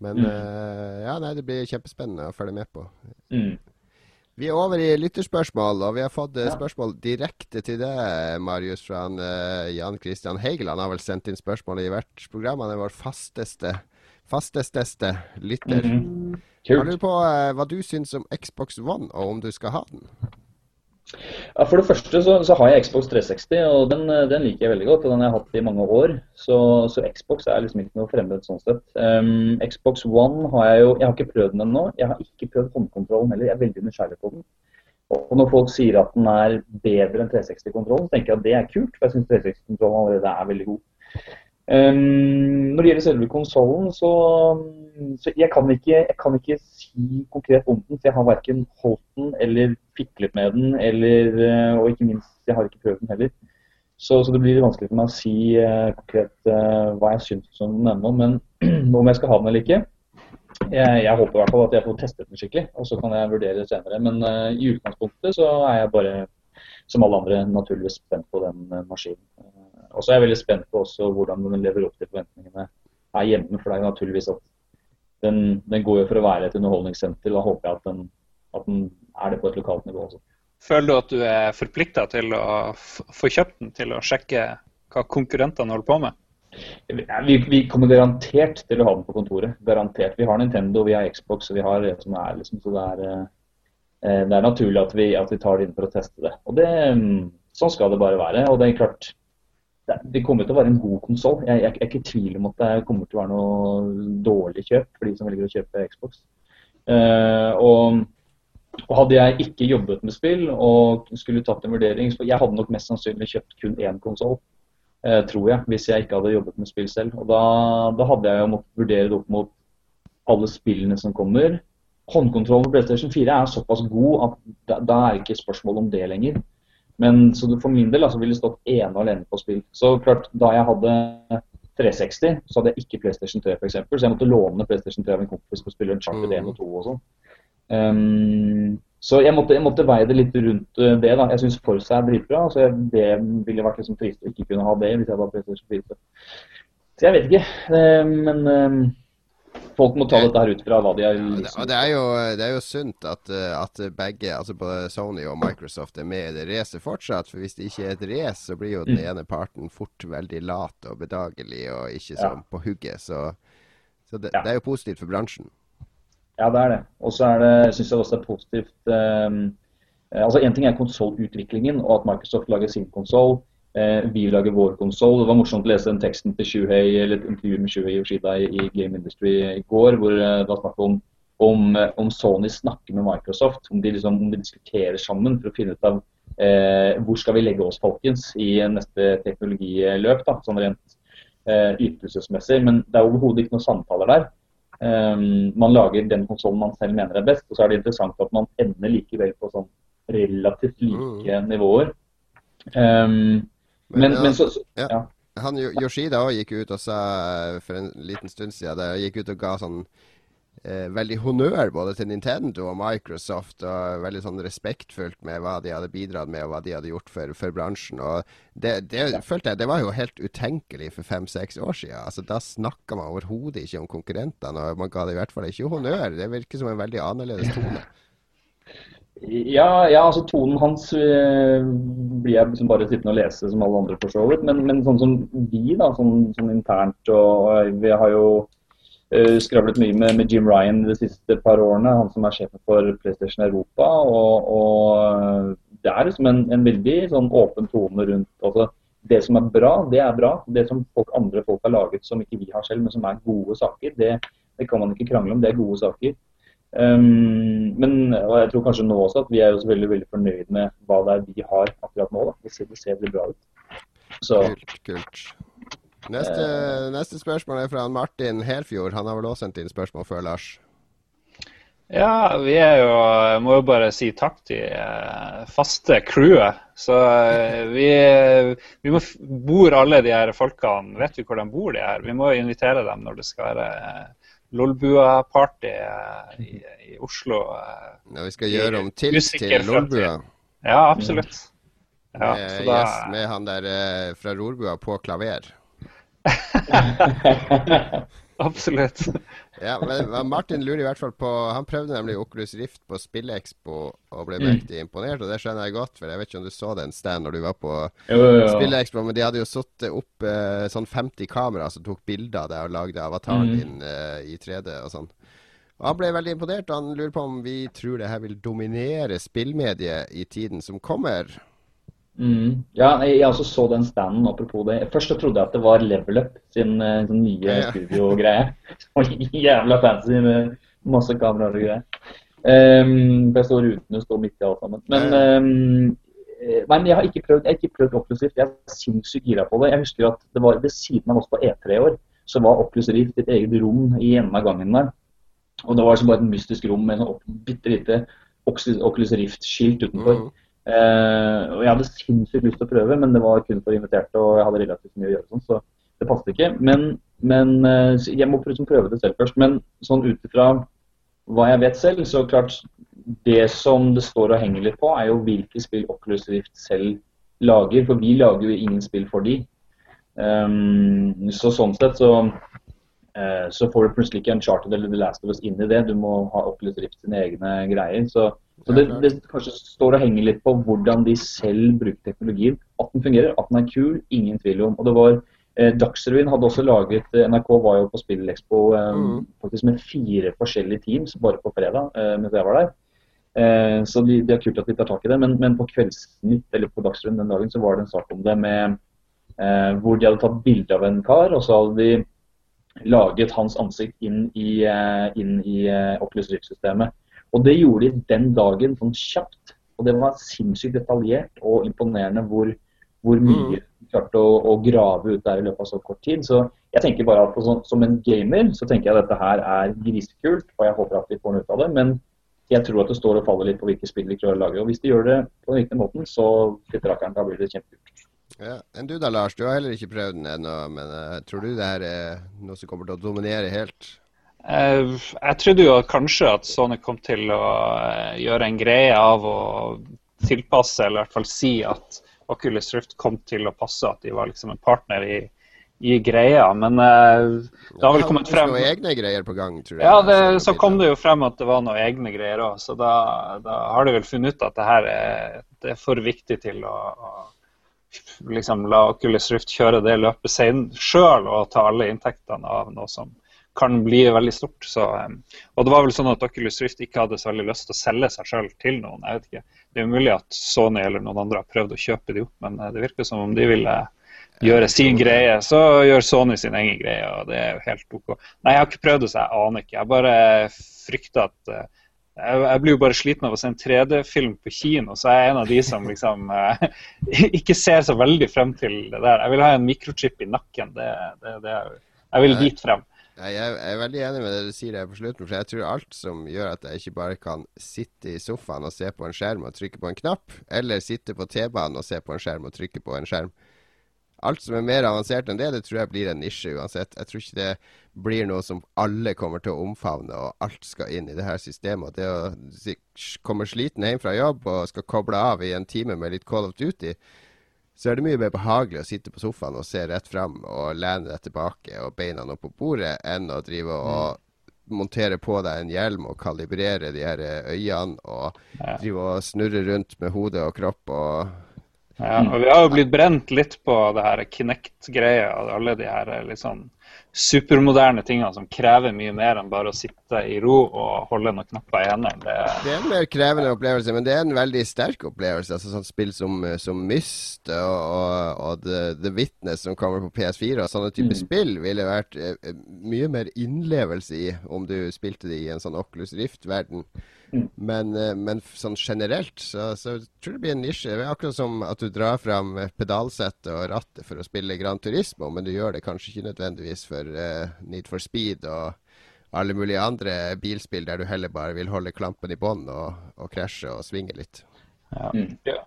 Men Mm. uh, ja, nei, det blir kjempespennende å følge med på. Mm. Vi er over i lytterspørsmål, og vi har fått eh, Ja. spørsmål direkte til deg, Marius, fra han, uh, Jan Christian Heigeland. Han har vel sendt inn spørsmål i hvert program. Han er vår fasteste, fastesteste lytter. Mm -hmm. Kult. Har du på uh, hva du syns om Xbox One, og om du skal ha den? Ja, For det første så, så, har jeg Xbox 360, og den, den, liker jeg veldig godt. og Den har jeg hatt i mange år. Så, så Xbox er liksom ikke noe fremmed sånn sett. Um, Xbox One har jeg jo Jeg har ikke prøvd den ennå. Jeg har ikke prøvd håndkontrollen heller. Jeg er veldig nysgjerrig på den. Og når folk sier at den er bedre enn 360-kontrollen, så tenker jeg at det er kult. For jeg syns 360-kontrollen allerede er veldig god. Um, når det gjelder selve konsollen, så, så jeg, kan ikke, jeg, kan ikke, si konkret om den. For jeg har verken holdt den eller fiklet med den, eller, eh, og ikke minst, jeg har ikke prøvd den heller. Så, så det blir vanskelig for meg å si uh, konkret uh, hva jeg syns om den ennå. Men om jeg skal ha den eller ikke, jeg, jeg, håper i hvert fall at jeg får testet den skikkelig, og så kan jeg vurdere det senere. Men uh, i utgangspunktet så er jeg bare, som alle andre, naturligvis spent på den maskinen. Og så er jeg veldig spent på også hvordan den lever opp til forventningene her hjemme. For det er jo naturligvis at den, den går jo for å være et underholdningssenter. Da håper jeg at den, at den er det på et lokalt nivå også. Føler du at du er forplikta til å få kjøpt den til å sjekke hva konkurrentene holder på med? Vi, vi, kommer garantert til å ha den på kontoret. Garantert. Vi har Nintendo, vi har Xbox, og vi har det som er liksom, så det er, eh, det er naturlig at vi, at vi, tar det inn for å teste det. Og det, mm, Sånn skal det bare være. Og det er klart, det kommer til å være en god konsoll. Jeg, jeg, jeg, er ikke i tvil om at det kommer til å være noe dårlig kjøp for de som velger å kjøpe Xbox. Uh, og, og, Hadde jeg ikke jobbet med spill og skulle tatt en vurdering så Jeg hadde nok mest sannsynlig kjøpt kun én konsoll, uh, tror jeg, hvis jeg ikke hadde jobbet med spill selv. Og Da, da hadde jeg jo måttet vurdere det opp mot alle spillene som kommer. Håndkontrollen på PlayStation 4 er såpass god at da, da er ikke spørsmål om det lenger. Men så for min del altså, ville det stått ene og alene på spill. Så klart, da jeg hadde 360, så hadde jeg ikke PlayStation 3 f.eks. Så jeg måtte låne PlayStation 3 av en kompis for å spille Uncharted 1 og 2 og sånn. Um, så jeg måtte, jeg måtte, veie det litt rundt eh, det. da. Jeg syns Forsa er dritbra. så jeg, Det ville vært liksom trist å ikke kunne ha det hvis jeg hadde PlayStation 4. Så jeg vet ikke. Um, men um, folk må ta dette her ut fra hva de har liksom. det, er jo, det er jo sunt at, at, begge, altså både Sony og Microsoft, er med i det racet fortsatt. For hvis det ikke er et race, så blir jo den mm. ene parten fort veldig lat og bedagelig og ikke sånn på hugget. Så, så det, det, er jo positivt for bransjen. Ja, det er det. Og så syns jeg også det er positivt um, Altså Én ting er konsollutviklingen og at Microsoft lager sin konsoll. Eh, vi lager vår konsoll. Det var morsomt å lese den teksten til Shuhei, eller et intervju med Shuhei Yoshida i, i Game Industry i går, hvor eh, det var snakk om, om, eh, om, Sony snakker med Microsoft, om de, liksom, om de diskuterer sammen for å finne ut av eh, hvor skal vi legge oss, folkens, i neste teknologiløp, da, sånn rent eh, ytelsesmessig. Men det er overhodet ikke noen samtaler der. Um, man lager den konsollen man selv mener er best, og så er det interessant at man ender likevel på sånn relativt like mm. nivåer. Um, men, men, men så, ja. ja. Han, Yoshida gikk ut og sa for en liten stund siden det, gikk ut og ga sånn eh, veldig honnør både til Nintendo og Microsoft, og veldig sånn respektfullt med hva de hadde bidratt med, og hva de hadde gjort for, for bransjen. Og det, det ja. følte jeg det var jo helt utenkelig for fem-seks år siden. Altså, da snakka man overhodet ikke om konkurrentene, og man ga det i hvert fall ikke honnør. Det virker som en veldig annerledes tone. Ja, ja, altså tonen hans øh, blir jeg liksom bare sittende og lese som alle andre, for så vidt. Men, men, sånn som vi, da, sånn, sånn internt og Vi har jo øh, skravlet mye med, med, Jim Ryan de siste par årene, han som er sjefen for PlayStation Europa. Og, og det er liksom en, en, veldig sånn åpen tone rundt altså, Det som er bra, det er bra. Det som folk, andre folk har laget som ikke vi har selv, men som er gode saker, det, det kan man ikke krangle om. Det er gode saker. Um, men og jeg tror kanskje nå også at vi er jo veldig, veldig fornøyd med hva det er vi har akkurat nå. Da. Det ser, det ser veldig bra ut. Så, kult, kult. Neste, uh, neste, spørsmål er fra Martin Helfjord. Han har vel også sendt inn spørsmål før, Lars? Ja, vi er jo Må jo bare si takk til uh, faste crewet. Så uh, vi, vi må bor alle de her folkene Vet vi hvor de bor, de her? Vi må invitere dem når det skal være Lolbua-party eh, i, i, Oslo. Når ja, vi skal gjøre om til til Lolbua? Ja, absolutt. Ja, med, da... yes, med han der eh, fra Rorbua på klaver. Absolutt. Ja, men Martin lurer i hvert fall på Han prøvde nemlig Oculus Rift på Spillekspo og ble mektig mm. imponert, og det skjønner jeg godt. For jeg vet ikke om du så den stand når du var på Spillekspo, men de hadde jo satt opp eh, sånn 50 kamera som tok bilder av deg og lagde avataren mm. din eh, i 3D og sånn. Og han ble veldig imponert. og Han lurer på om vi tror det her vil dominere spillmediet i tiden som kommer. Mm. Ja, jeg også så den standen, apropos det. Først så trodde jeg at det var Level Up sin, sin sånn nye ja, ja. studiogreie. Jævla fancy med masse kameraer og greier. Um, jeg står uten å stå midt i alt sammen. Men, um, men jeg har ikke prøvd, jeg har ikke prøvd Oculus Rift. Jeg er sinnssykt gira på det. Jeg husker at det var ved siden av oss på E3 i år, så var Oculus Rift et eget rom i enden av gangen der. Og det var liksom bare et mystisk rom med et bitte lite Oculus Rift-skilt utenfor. Mm. Uh, og Jeg hadde sinnssykt lyst til å prøve, men det var kun for inviterte, og jeg hadde relativt mye å gjøre, sånn, så det passet ikke. Men, men uh, jeg må liksom prøve det selv først. Men sånn ut ifra hva jeg vet selv, så klart det som det står og henger litt på, er jo hvilke spill Oculus Rift selv lager. For vi lager jo ingen spill for de. Um, så sånn sett så, uh, så får du plutselig ikke en charter eller The Last of Us inn i det. Du må ha Oculus Rift sine egne greier. Så, så det, det, kanskje står og henger litt på hvordan de selv bruker teknologien. At den fungerer, at den er kul, ingen tvil om. Og det var Eh, Dagsrevyen hadde også laget eh, NRK var jo på Spillekspo eh, mm. faktisk med fire forskjellige teams bare på fredag mens jeg var der. Så de, det er kult at de tar tak i det. Men, men på Kveldsnytt eller på Dagsrevyen den dagen så var det en sak om det med hvor de hadde tatt bilde av en kar, og så hadde de laget hans ansikt inn i, inn i Oculus Rift-systemet. Og det gjorde de den dagen sånn kjapt. Og det var sinnssykt detaljert og imponerende hvor, hvor mye de klart å, å, grave ut der i løpet av så kort tid. Så jeg tenker bare at sånn, som en gamer så tenker jeg at dette her er grisekult, og jeg håper at vi får noe ut av det. Men jeg tror at det står og faller litt på hvilke spill de klarer å lage. Og hvis de gjør det på den riktige måten, så da blir det kjempekult. Ja. Enn du da, Lars? Du har heller ikke prøvd den ennå, men uh, tror du det her er noe som kommer til å dominere helt? Uh, jeg trodde jo kanskje at Sony kom til å uh, gjøre en greie av å tilpasse, eller i hvert fall si at Oculus Rift kom til å passe, at de var liksom en partner i, i greia. Men uh, det har vel kommet frem noen egne greier på gang, tror jeg. Ja, det, så kom det jo frem at det var noen egne greier òg. Så da, da, har de vel funnet ut at det her er, det er for viktig til å, å liksom la Oculus Rift kjøre det løpet sjøl og ta alle inntektene av noe som kan bli veldig stort. Så, um, og det var vel sånn at Oculus Rift ikke hadde så veldig lyst til å selge seg sjøl til noen. jeg vet ikke. Det er mulig at Sony eller noen andre har prøvd å kjøpe de opp, men uh, det virker som om de ville gjøre sin greie. Så gjør Sony sin egen greie, og det er jo helt OK. Nei, jeg har ikke prøvd det, så jeg aner ikke. Jeg bare frykter at uh, jeg, blir jo bare sliten av å se en 3D-film på kino, så jeg er en av de som liksom uh, ikke ser så veldig frem til det der. Jeg vil ha en mikrochip i nakken. Det, det, det, jeg vil dit frem. Jeg er veldig enig med det du sier der på slutten. For jeg tror alt som gjør at jeg ikke bare kan sitte i sofaen og se på en skjerm og trykke på en knapp, eller sitte på T-banen og se på en skjerm og trykke på en skjerm Alt som er mer avansert enn det, det tror jeg blir en nisje uansett. Jeg tror ikke det blir noe som alle kommer til å omfavne, og alt skal inn i det her systemet. Det å komme sliten hjem fra jobb og skal koble av i en time med litt Call of Duty, så er det mye mer behagelig å sitte på sofaen og se rett fram og lene deg tilbake og beina opp på bordet, enn å drive og mm. montere på deg en hjelm og kalibrere de her øynene og ja. drive og snurre rundt med hode og kropp og Ja, og vi har jo blitt brent litt på det her Kinect-greia alle de her liksom sånn supermoderne tingene som krever mye mer enn bare å sitte i ro og holde noen knapper i hendene. Det, det, er en mer krevende opplevelse, men det er en veldig sterk opplevelse. altså sånn Spill som, som Myst og, og, og The, The, Witness som kommer på PS4 og sånne type mm. spill ville vært eh, mye mer innlevelse i om du spilte det i en sånn Oculus Rift-verden. Mm. Men, eh, men, sånn generelt så, så tror jeg det blir en nisje. Det er akkurat som at du drar fram pedalsettet og rattet for å spille Gran Turismo, men du gjør det kanskje ikke nødvendigvis for uh, Need for Speed og alle mulige andre bilspill der du heller bare vil holde klampen i bånn og, og krasje og svinge litt. Ja. Mm. ja.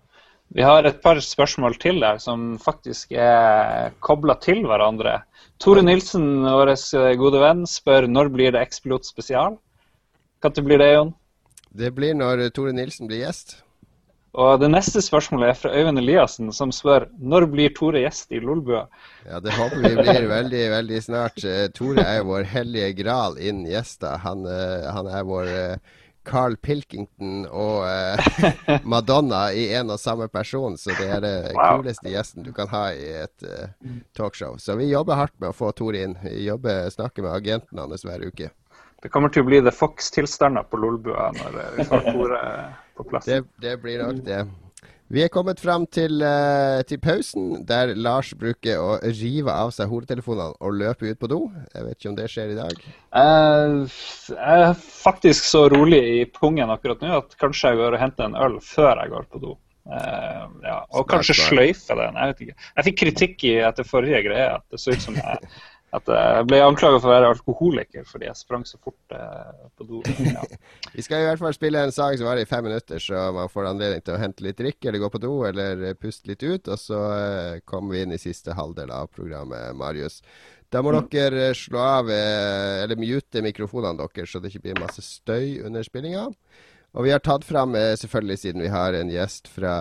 Vi har et par spørsmål til der som faktisk er kobla til hverandre. Tore Nilsen, vår gode venn, spør når blir det X-Pilot spesial? Når blir det, Jon? Det blir når Tore Nilsen blir gjest. Og Det neste spørsmålet er fra Øyvind Eliassen, som spør når blir Tore gjest i Lolbua? Ja, Det håper vi blir veldig veldig snart. Eh, Tore er vår hellige gral innen gjester. Han, uh, han er vår uh, Carl Pilkington og Madonna i en og samme person. Så det er det wow. kuleste gjesten du kan ha i et talkshow. Så vi jobber hardt med å få Tore inn. Vi jobber, snakker med agenten hans hver uke. Det kommer til å bli The Fox-tilstander på Lolbua når vi får koret på plass. Det, det blir nok det. Vi er kommet fram til, uh, til, pausen, der Lars bruker å rive av seg hodetelefonene og løpe ut på do. Jeg vet ikke om det skjer i dag? Jeg er faktisk så rolig i pungen akkurat nå at kanskje jeg går og henter en øl før jeg går på do. Uh, ja. Og kanskje sløyfe den. Jeg vet ikke. Jeg fikk kritikk i etter forrige greie at det så ut som jeg at jeg ble anklaget for å være alkoholiker fordi jeg sprang så fort eh, på do. Ja. Vi skal i hvert fall spille en sang som varer i fem minutter, så man får anledning til å hente litt drikk, eller gå på do eller puste litt ut. Og så eh, kommer vi inn i siste halvdel av programmet, Marius. Da må mm. dere slå av, eh, eller mute mikrofonene deres, så det ikke blir masse støy under spillinga. Og vi har tatt fram, eh, selvfølgelig siden vi har en gjest fra,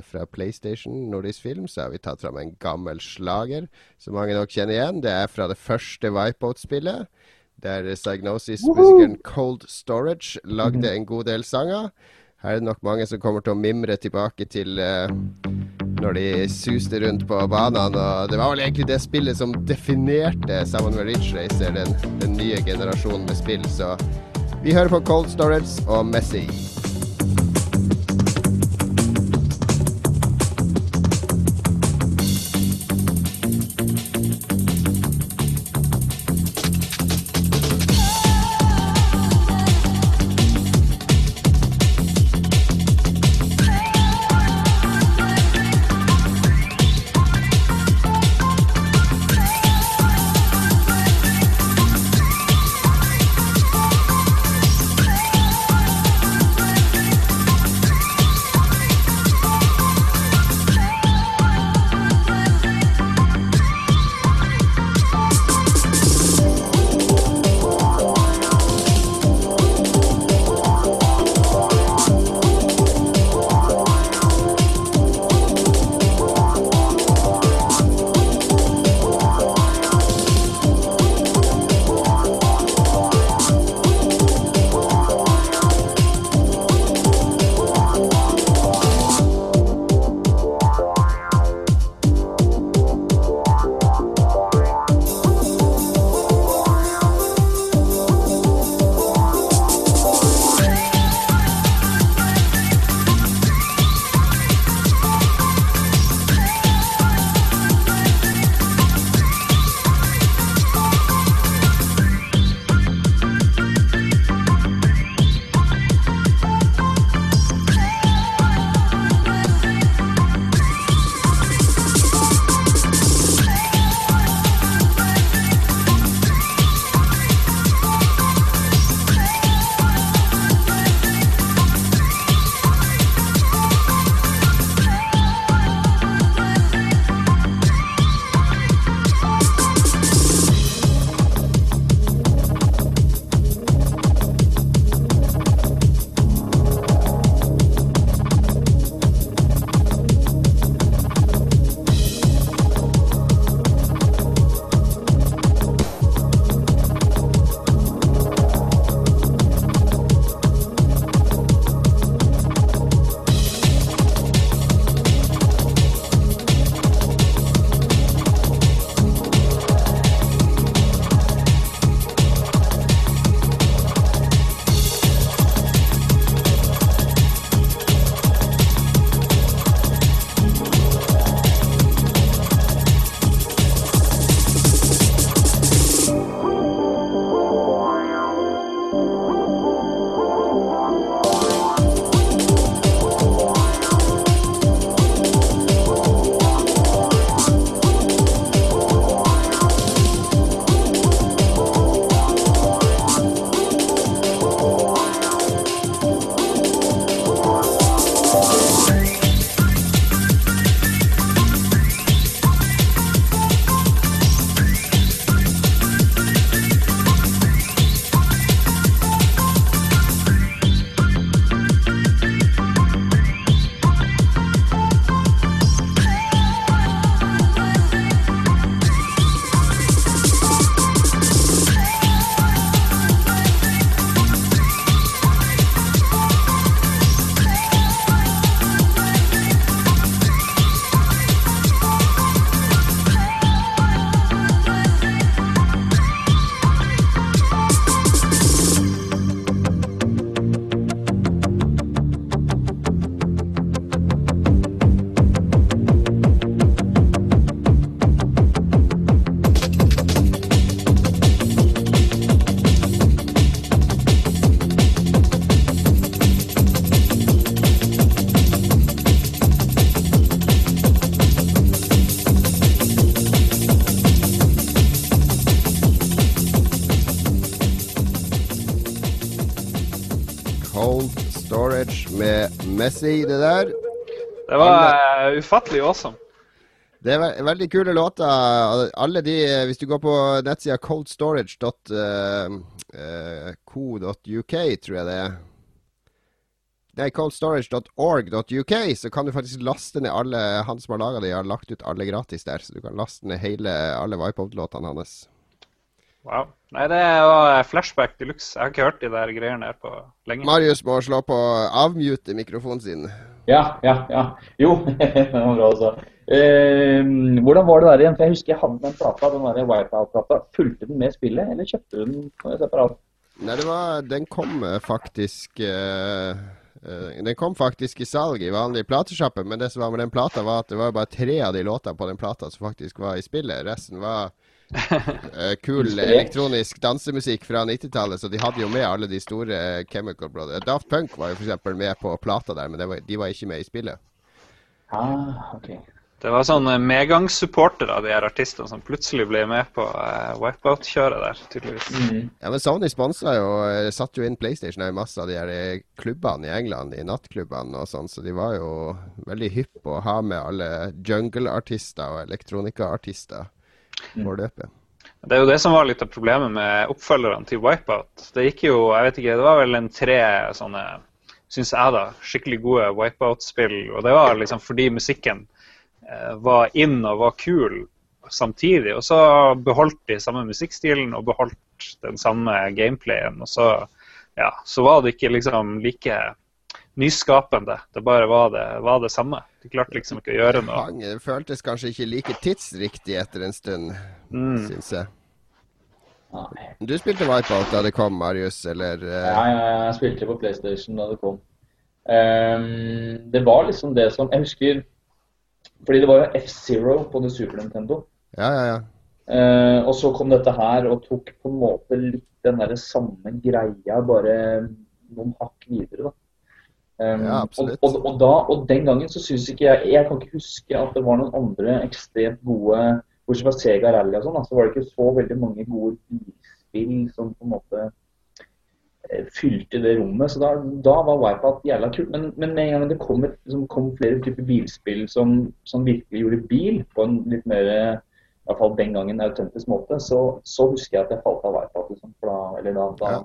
fra, PlayStation Nordisk Film, så har vi tatt fram en gammel slager som mange nok kjenner igjen. Det er fra det første Wipeout-spillet, der Psygnosis-musikeren Cold Storage lagde en god del sanger. Her er det nok mange som kommer til å mimre tilbake til uh, når de suste rundt på banene. Og det var vel egentlig det spillet som definerte sammen med Ridge Racer den, den nye generasjonen med spill. Så vi hører på Cold Storage og Messi. Med det der. Det var uh, ufattelig awesome. Det er ve veldig kule låter. Alle de, Hvis du går på nettsida coldstorage.co.uk, tror jeg det er. Nei, coldstorage.org.uk, så kan du faktisk laste ned alle Han som har laga de, har lagt ut alle gratis der. Så du kan laste ned hele, alle Wipeout-låtene hans. Wow. Nei, det var flashback de luxe. Jeg har ikke hørt de der greiene der på lenge. Marius må slå på avmute mikrofonen sin. Ja, ja, ja. Jo, det var bra også. Eh, hvordan var det der igjen? For Jeg husker jeg hadde den plata, den der Wipeout-plata. Fulgte den med spillet, eller kjøpte du den separat? Nei, det var, den kom faktisk uh, uh, Den kom faktisk i salg i vanlig platesjappe, men det som var med den plata, var at det var bare tre av de låtene på den plata som faktisk var i spillet. Resten var kul elektronisk dansemusikk fra 90-tallet, så de hadde jo med alle de store Chemical Brothers. Daft Punk var jo f.eks. med på plata der, men var, de var ikke med i spillet. Ah, okay. Det var sånn medgangssupportere av de her artistene som plutselig ble med på uh, wipeout-kjøret der, tydeligvis. Mm. Ja, men Sony sponsa jo, satt jo inn PlayStation i masse av de her klubbene i England, i nattklubbene og sånn, så de var jo veldig hypp på å ha med alle jungle-artister og elektronika-artister på løpet. Det er jo det som var litt av problemet med oppfølgerne til Wipeout. Det gikk jo, jeg vet ikke, det var vel en tre sånne, syns jeg da, skikkelig gode Wipeout-spill, og det var liksom fordi musikken var inn og var kul samtidig. Og så beholdt de samme musikkstilen og beholdt den samme gameplayen. Og så, ja, så var det ikke liksom like nyskapende. Det bare var det, var det samme. De klarte liksom ikke å gjøre noe. Det føltes kanskje ikke like tidsriktig etter en stund, mm. syns jeg. Du spilte Wipeout da det kom, Marius, eller? Uh... Ja, ja, jeg spilte på PlayStation da det kom. Um, det var liksom det som Jeg husker fordi det var jo F-Zero på det Super Nintendo. Ja, ja, ja. Uh, og så kom dette her og tok på en måte litt den der samme greia, bare noen hakk videre. da. Um, ja. Og, og, og, da, og den gangen så syns ikke jeg Jeg kan ikke huske at det var noen andre ekstremt gode Bortsett fra Sega Rally og sånn, så var det ikke så veldig mange gode bilspill som på en måte fylte det rommet. Så da, da var Wipeout jævla kult. Men, men, med en gang det kom, liksom, kom flere typer bilspill som, som, virkelig gjorde bil på en litt mer i hvert fall den gangen autentisk måte, så, så husker jeg at jeg falt av Wipeout. Liksom, da, eller da, da ja.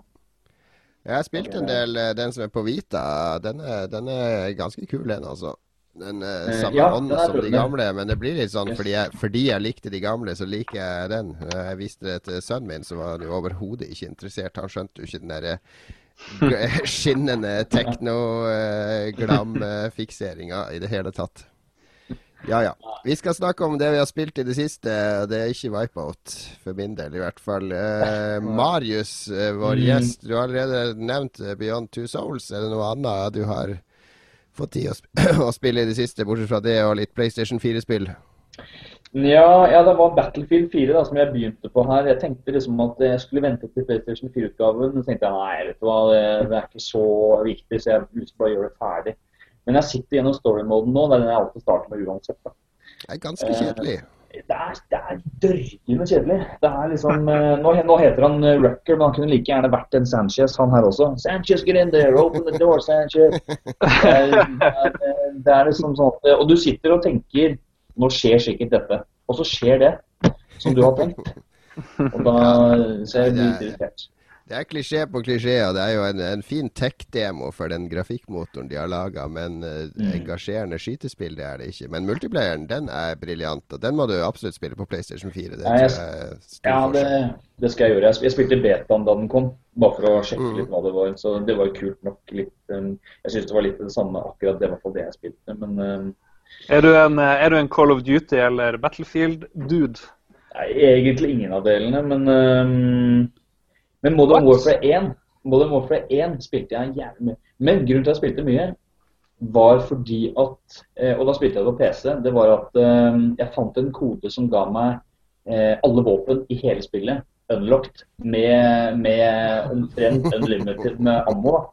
Jeg har spilt en del den som er på Vita. Den er, den er ganske kul, den, altså. Den er samme ja, ånd som de gamle, men det blir litt sånn fordi, jeg, fordi jeg likte de gamle, så liker jeg den. Jeg viste det til sønnen min, så var han jo overhodet ikke interessert. Han skjønte jo ikke den derre skinnende tekno-glam-fikseringa i det hele tatt. Ja ja. Vi skal snakke om det vi har spilt i det siste. Det er ikke Wipeout, for min del i hvert fall. Eh, Marius, vår gjest, du har allerede nevnt Beyond Two Souls. Er det noe annet du har fått tid å, sp å spille i det siste, bortsett fra det og litt PlayStation 4-spill? Ja, ja, det var Battlefield 4 da, som jeg begynte på her. Jeg tenkte liksom at jeg skulle vente til PlayStation 4-utgaven. Så tenkte jeg nei, vet du hva, det, det, er ikke så viktig, så jeg vil bare gjøre det ferdig. Men jeg sitter gjennom story-moden nå. Det er den jeg alltid starter med uansett. da. Det er ganske kjedelig. Eh, det er, det er dørgende kjedelig. Det er liksom, eh, nå, nå, heter han eh, Rucker, men han kunne like gjerne vært en Sanchez, han her også. Sanchez, get in there, open the door, Sanchez. Det er, det er liksom sånn Og du sitter og tenker nå skjer sikkert dette. Og så skjer det som du har tenkt. Og da så jeg litt irritert. Det er klisjé på klisjé, og det er jo en, en fin tech-demo for den grafikkmotoren de har laga, men uh, mm. engasjerende skytespill det er det ikke. Men multiplayeren den er briljant, og den må du absolutt spille på PlayStation 4. Det, Nei, jeg, ja, det, det, skal jeg gjøre. Jeg spilte betaen da den kom, bare for å sjekke mm. litt hva det var. Så det var kult nok. Litt, um, jeg syns det var litt det samme akkurat det, fall det jeg spilte. Men um, er, du en, er du en Call of Duty eller Battlefield-dude? Egentlig ingen av delene, men um, men Modern Warfare 1, Modern Warfare 1 spilte jeg jævlig mye. Men grunnen til at jeg spilte mye, var fordi at eh, Og da spilte jeg det på PC. Det var at eh, jeg fant en kode som ga meg eh, alle våpen i hele spillet unlocked med, med omtrent unlimited med ammo. da.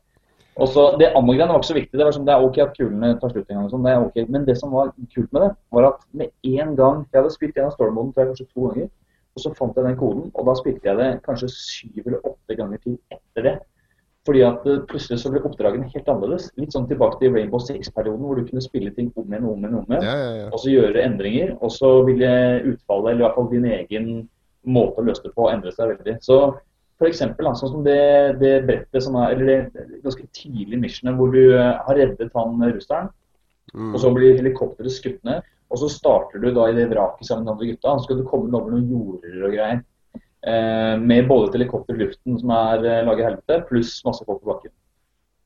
Og så, det Ammo-greiene var ikke så viktig. Det var som, det er ok at kulene tar slutt en gang. Sånn, det er ok. Men det som var kult med det, var at med en gang Jeg hadde spilt gjennom Storm-moden kanskje to ganger. Og så fant jeg den koden, og da spilte jeg det kanskje syv eller åtte ganger til etter det. Fordi at uh, plutselig så ble oppdragene helt annerledes. Litt sånn tilbake til Rainbow Six-perioden, hvor du kunne spille ting om igjen om igjen. om igjen, Ja, ja, ja. Og så gjøre endringer. Og så ville utfallet, eller i hvert fall din egen måte å løse det på, endre seg veldig. Så eksempel, sånn som det, det brettet som er, eller det ganske tidlige missionet hvor du eh, har reddet han russeren, Mm. og så blir helikopteret skutt ned. Og så starter du da i det vraket sammen med de andre gutta, så skal du komme over noen jorder og greier. Eh, med både et helikopter i luften som er eh, laget helvete, pluss masse folk på bakken.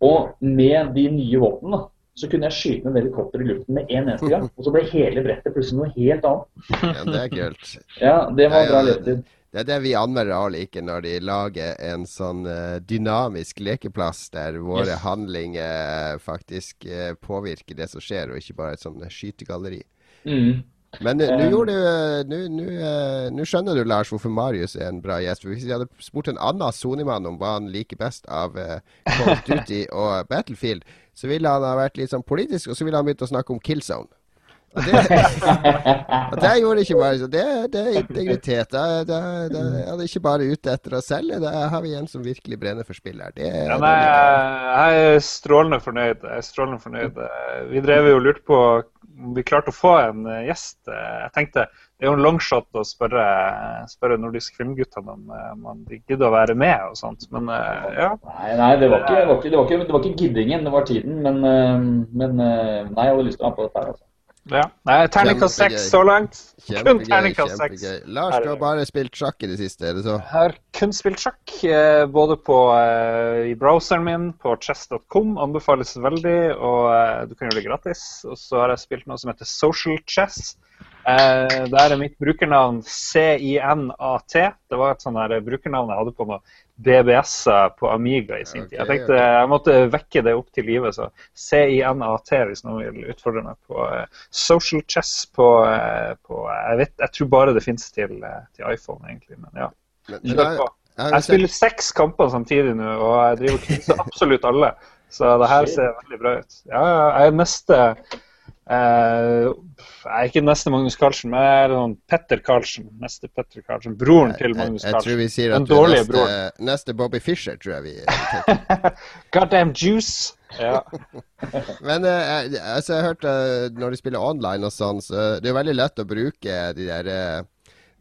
Og med de nye våpnene så kunne jeg skyte med helikopter i luften med en eneste gang. Og så ble hele brettet plutselig noe helt annet. ja, det er kult. Ja, det var Ja, ja, bra levetid. Det er det vi anmeldere liker, når de lager en sånn eh, dynamisk lekeplass der våre Yes. handlinger faktisk påvirker det som skjer, og ikke bare et sånn skytegalleri. Mm. Men eh, nå Um, gjorde du eh, eh, Nå skjønner du, Lars, hvorfor Marius er en bra gjest. Hvis vi hadde spurt en annen Sony-mann om hva han liker best av uh, Call of Duty og Battlefield, så ville han ha vært litt sånn politisk, og så ville han begynt å snakke om Killzone. Og det, og det gjorde ikke Marius. Det, det er integritet. Det, det, det, han er ikke bare ute etter å selge. Da har vi en som virkelig brenner for spill her. Det, Ja, nei, jeg. jeg er strålende fornøyd. Jeg er strålende fornøyd. Vi drev jo og lurte på vi klarte å få en eh, gjest. Jeg tenkte det er jo en longshot å spørre, spørre Nordisk Filmguttene om eh, om de gidder å være med og sånt. Men eh, ja. Nei, nei det, var ikke, det, var ikke, giddingen, det var tiden. Men, eh, men eh, nei, jeg hadde lyst til å ha på dette her. altså. Ja. Nei, Terningkast Kjempegøy. seks så langt. Kun terningkast seks. Lars, du har bare spilt sjakk i det siste, er det så? Jeg har kun spilt sjakk, eh, både på, eh, i browseren min, på chess.com, anbefales veldig, og eh, du kan gjøre det gratis. Og så har jeg spilt noe som heter Social Chess. Der er mitt brukernavn CINAT. Det var et sånt brukernavn jeg hadde på noe BBS-er på Amiga i sin tid. Jeg tenkte jeg måtte vekke det opp til live, så CINAT hvis noen vil utfordre meg på eh, Social Chess på, eh, på jeg, vet, jeg tror bare det fins til, eh, til iPhone, egentlig. Men ja. Kjør jeg, på. spiller seks kamper samtidig nå, og jeg driver og knuser absolutt alle. Så det her ser veldig bra ut. Ja, ja, jeg neste Jeg er ikke neste Magnus Carlsen, men jeg er sånn Petter Carlsen. Neste Petter Carlsen. Broren til Magnus Magnus jeg tror Carlsen. vi sier Den du er neste, neste Bobby Fischer, tror jeg vi. Goddamn juice! Ja. Men uh, jeg, altså, jeg hørte uh, når de spiller online og sånn, så det er veldig lett å bruke de der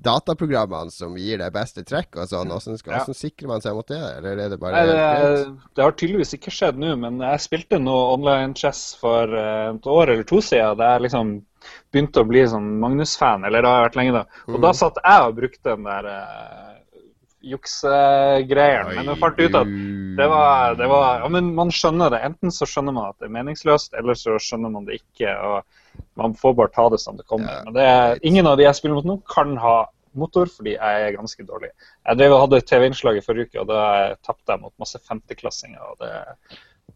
dataprogrammene som gir deg beste trekk og sånn. Hvordan, skal, Ja. hvordan sikrer man seg mot det? Eller er det bare Nei, det, det har tydeligvis ikke skjedd nå, men jeg spilte noe online chess for eh, et år eller to siden. Der jeg liksom begynte å bli sånn Magnus-fan, eller det har jeg vært lenge da. Og da satt jeg og brukte den der uh, juksegreien. Men jeg fant ut at det var, det var Ja, men man skjønner det. Enten så skjønner man at det er meningsløst, eller så skjønner man det ikke. og Man får bare ta det som det kommer. Men det er, ingen av de jeg spiller mot nå, kan ha motor, fordi jeg er ganske dårlig. Jeg drev og hadde TV-innslag i forrige uke, og da tapte jeg mot masse femteklassinger. og det,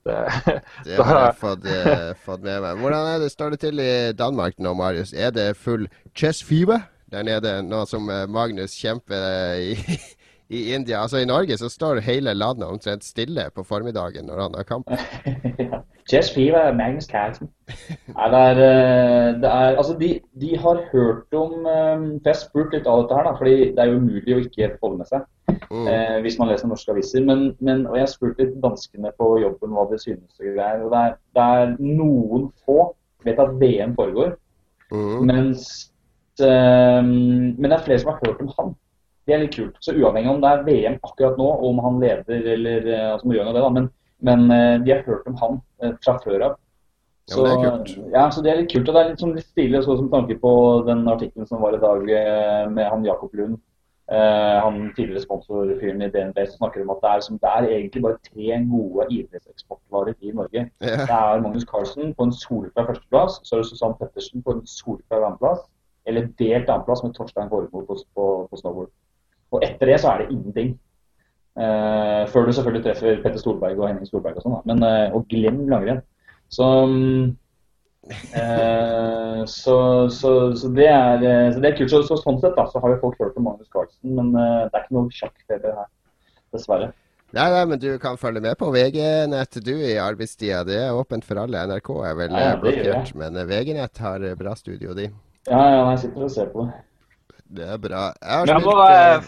det, Det har jeg fått, eh, fått med meg. Hvordan er det, står det til i Danmark nå, Marius? Er det full chess fever der nede, nå som eh, Magnus kjemper i, i India? Altså I Norge så står hele landet omtrent stille på formiddagen når han har kamp. Chess Fever, Magnus Carlsen. Nei, det er, eh, det er Altså, de, de har hørt om eh, For jeg har spurt litt av dette her, da, fordi det er jo umulig å ikke få med seg. Mm. eh, hvis man leser norske aviser. Men, men, og jeg har spurt litt danskene på jobben hva de synes og greier. Og det er, det er noen få vet at VM foregår, Mm. mens eh, Men det er flere som har hørt om han. Det er litt kult. Så uavhengig om det er VM akkurat nå, om han leder eller eh, noe av det, da, men, men eh, de har hørt om han eh, fra før av. Så, ja, det er kult. ja, så det er litt kult. Og det er litt, sånn litt stilig så som tanke på den artikkelen som var i dag eh, med han Jakob Lund. Eh, han tidligere sponsorfyren i DNB som snakker om at det er, som, det er egentlig bare tre gode idrettseksportvarer i Norge. Ja. Det er Magnus Carlsen på en solklar førsteplass, så er det Susann Pettersen på en solklar andreplass, eller delt andreplass med Torstein Borgmo på, på, på snowboard. Og etter det så er det ingenting. Uh, før du selvfølgelig treffer Petter Stolberg og Henning Stolberg og sånn. Men, uh, og glem langrenn. Så, um, uh, så, så, så, det er, så det er kult. Så, så sånn sett da, så har jo folk hørt om Magnus Carlsen, men det er ikke noe sjakkfeber her. Dessverre. Nei, nei, men du kan følge med på VG-nett du i arbeidstida. Det er åpent for alle. NRK er vel jeg. blokkert, men VG-nett har bra studio, de. Ja, ja, jeg sitter og ser på det. Det er bra. Jeg har spilt, må,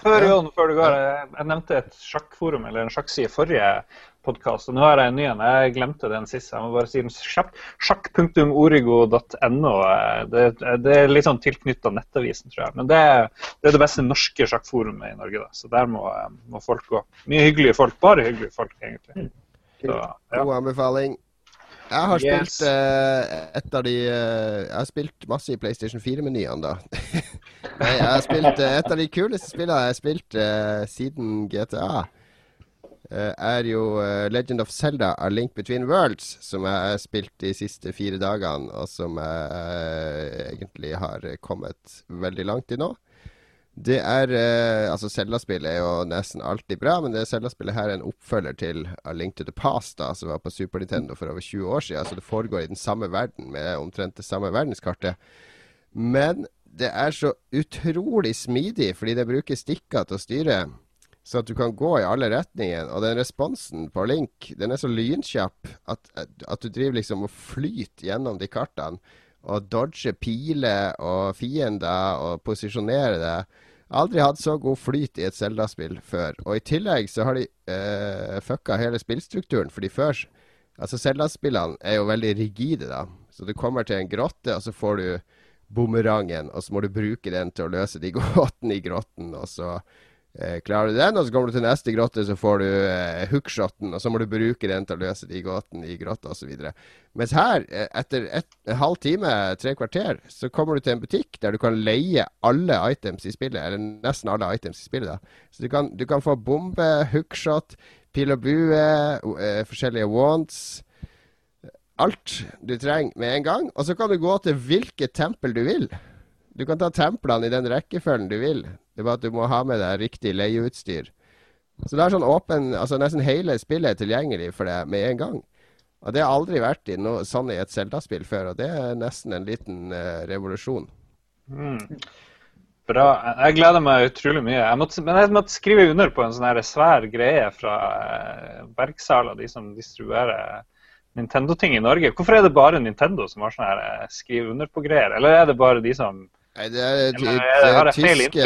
før, Jon, før du går, jeg nevnte et sjakkforum eller en sjakkside forrige podkast. Og nå har jeg en ny en. Jeg glemte den sist. Jeg må bare si den. Sjakk.origo.no. Det, det, er litt sånn tilknytta Nettavisen, tror jeg. Men det det er det beste norske sjakkforumet i Norge. da. Så der må, må, folk gå. Mye hyggelige folk. Bare hyggelige folk, egentlig. Så, ja. God anbefaling. Jeg har yes. spilt uh, et av de uh, Jeg har spilt masse i PlayStation 4-menyene, da. Nei, jeg har spilt uh, et av de kuleste spillene jeg har spilt siden GTA. Er jo Legend of Zelda A Link Between Worlds, som jeg har spilt de siste fire dagene, og som jeg egentlig har kommet veldig langt i nå. Det er Altså, Zelda-spill er jo nesten alltid bra, men det Zelda-spillet her er en oppfølger til A Link to the Past, da, som var på Super Nintendo for over 20 år siden. Så det foregår i den samme verden, med omtrent det samme verdenskartet. Men det er så utrolig smidig, fordi det bruker stikker til å styre så at du kan gå i alle retninger. Og den responsen på Link den er så lynkjapp at, at du driver liksom og flyter gjennom de kartene. Og dodger piler og fiender og posisjonerer det. Aldri hatt så god flyt i et Zelda-spill før. Og i tillegg så har de uh, fucka hele spillstrukturen. Fordi før Altså, Zelda-spillene er jo veldig rigide, da. Så du kommer til en grotte, og så får du bumerangen, og så må du bruke den til å løse de gåtene i grotten, og så klarer du den, og så kommer du til neste grotte, så får du eh, hookshoten, og så må du bruke den til å løse de gåtene i grotta osv. Mens her, eh, etter et, en halv time, tre kvarter, så kommer du til en butikk der du kan leie alle items i spillet, eller nesten alle items i spillet. da. Så du kan, du kan få bombe, hookshot, pil og bue, uh, forskjellige wants. Alt du trenger med en gang. Og så kan du gå til hvilket tempel du vil. Du kan ta templene i den rekkefølgen du vil. Det er bare at du må ha med deg riktig leieutstyr. Så det er sånn åpen Altså nesten hele spillet er tilgjengelig for deg med en gang. Og det har aldri vært i noe sånn i et Zelda-spill før, og det er nesten en liten uh, revolusjon. Mm. Bra. Jeg gleder meg utrolig mye. Jeg måtte, men jeg måtte skrive under på en sånn svær greie fra uh, Bergsala, de som distribuerer Nintendo-ting i Norge. Hvorfor er det bare Nintendo som har sånn her uh, skrive under på greier, eller er det bare de som Nei, det er, det, det, tyske,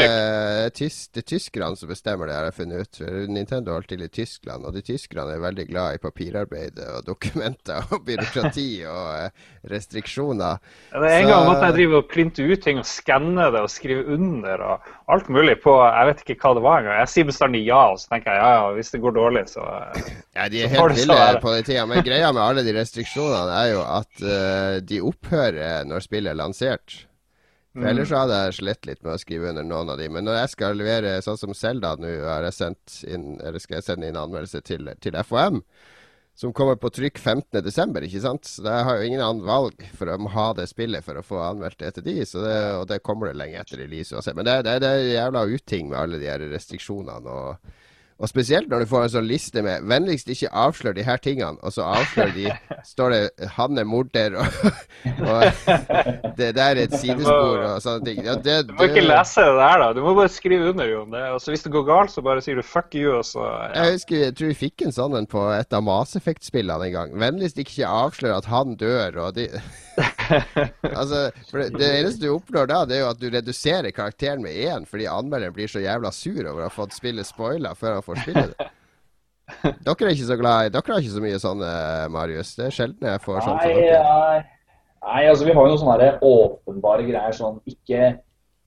tys, det er tyskerne som bestemmer det, har jeg funnet ut. Nintendo er alltid i Tyskland, og de tyskerne er veldig glad i papirarbeid og dokumenter og byråkrati og eh, restriksjoner. Ja, det En Så, gang måtte jeg drive og printe ut ting og skanne det og skrive under og alt mulig på Jeg vet ikke hva det var engang. Jeg sier bestandig ja, og så tenker jeg ja, ja, hvis det går dårlig, så Ja, de er helt ville på den tida. Men greia med alle de restriksjonene er jo at uh, de opphører når spillet er lansert. For Ellers så hadde jeg slitt litt med å skrive under noen av de. Men når jeg skal levere sånn som Selda nå, har jeg sendt inn, eller skal jeg sende inn anmeldelse til, til FHM. Som kommer på trykk 15.12., ikke sant. Så jeg har jo ingen annen valg for å ha det spillet for å få anmeldt det til de. Det, og det kommer det lenge etter release uansett. Men det, det, det er jævla uting med alle de her restriksjonene. og og spesielt når du får en sånn liste med 'vennligst ikke avslør de her tingene', og så avslører de står det 'han er morder' og, og det der er et sidespor og sånne ting. Ja, det, du må ikke lese det der, da. Du må bare skrive under, Jon. Og så hvis det går galt, så bare sier du 'fuck you', og så ja. Jeg husker, jeg tror vi fikk en sånn en på et av Mass Effect-spillene en gang. 'Vennligst ikke avslør at han dør', og de altså, det, det, eneste du oppnår da, det er jo at du reduserer karakteren med én, fordi anmelderen blir så jævla sur over å ha fått spillet spoila før han får spille det. Dere er ikke så glad i Dere har ikke så mye sånn, Marius. Det er sjelden jeg får sånn nei, nei, nei, altså vi har jo noen sånne åpenbare greier sånn Ikke,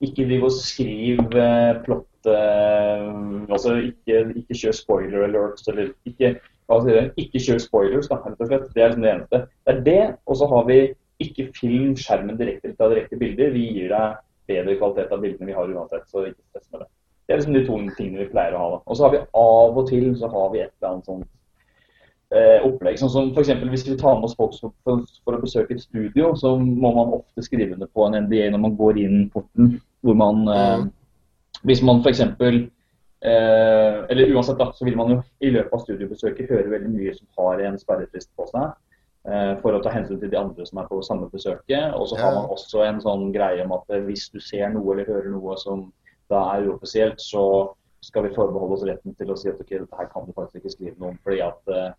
ikke driv og skriv uh, plott uh, Altså ikke, ikke kjør spoiler alerts, eller ikke det, ikke kjør spoilers, da, rett og slett. Det er liksom det eneste. Det er det, og så har vi ikke film skjermen direkte av direkte bilder. Vi gir deg bedre kvalitet av bildene vi har uansett. så ikke stress med Det Det er liksom de to tingene vi pleier å ha. Og så har vi av og til så har vi et eller annet sånt eh, opplegg. Sånn som f.eks. hvis vi tar med oss folk for, for, å besøke et studio, så må man ofte skrive under på en NDA når man går inn porten. hvor man, eh, Hvis man f.eks. Eh, eller uansett, da, så vil man jo i løpet av studiobesøket høre veldig mye som har en sperrefrist på seg. Eh, for å ta hensyn til de andre som er på samme besøket. Og så har man også en sånn greie om at hvis du ser noe eller hører noe som da er uoffisielt, så skal vi forbeholde oss retten til å si at ok, dette her kan du faktisk ikke skrive noe om. fordi at eh,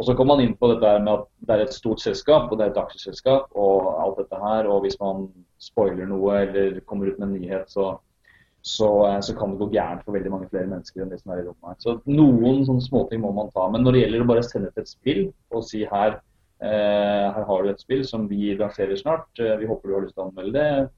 og så kommer man inn på dette med at det er et stort selskap, og det er et aksjeselskap og alt dette her. Og hvis man spoiler noe eller kommer ut med en nyhet, så, så, eh, så, kan det gå gærent for veldig mange flere mennesker enn det som er i rommet her. Så noen sånne småting må man ta. Men når det gjelder å bare sende til et spill og si her, eh, her har du et spill som vi lanserer snart, eh, vi håper du har lyst til å anmelde det,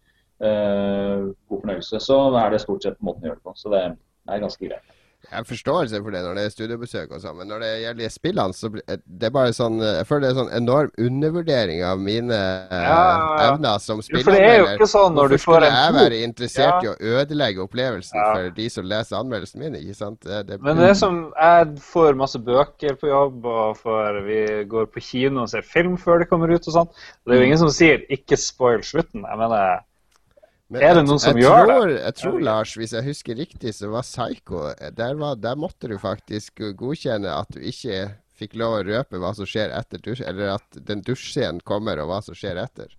god fornøyelse, så er det stort sett måten å gjøre det på. Så det er ganske greit. Jeg har forståelse for det når det er studiobesøk og sånn, men når det gjelder spillene, så det er bare sånn Jeg føler det er sånn enorm undervurdering av mine ja, evner som spilleranmelder. Sånn Hvorfor skulle jeg være interessert ja. i å ødelegge opplevelsen ja. for de som leser anmeldelsen min? ikke sant? Det, det, men det er som Jeg får masse bøker på jobb, og får, vi går på kino og ser film før det kommer ut og sånn. Det er jo ingen som sier 'ikke spoil slutten'. Jeg mener men er det noen som jeg, gjør tror, det? Jeg tror, Lars, hvis jeg husker riktig, så var Psycho der, var, der, måtte du faktisk godkjenne at du ikke fikk lov å røpe hva som skjer etter dusj, eller at den dusjscenen kommer, og hva som skjer etter.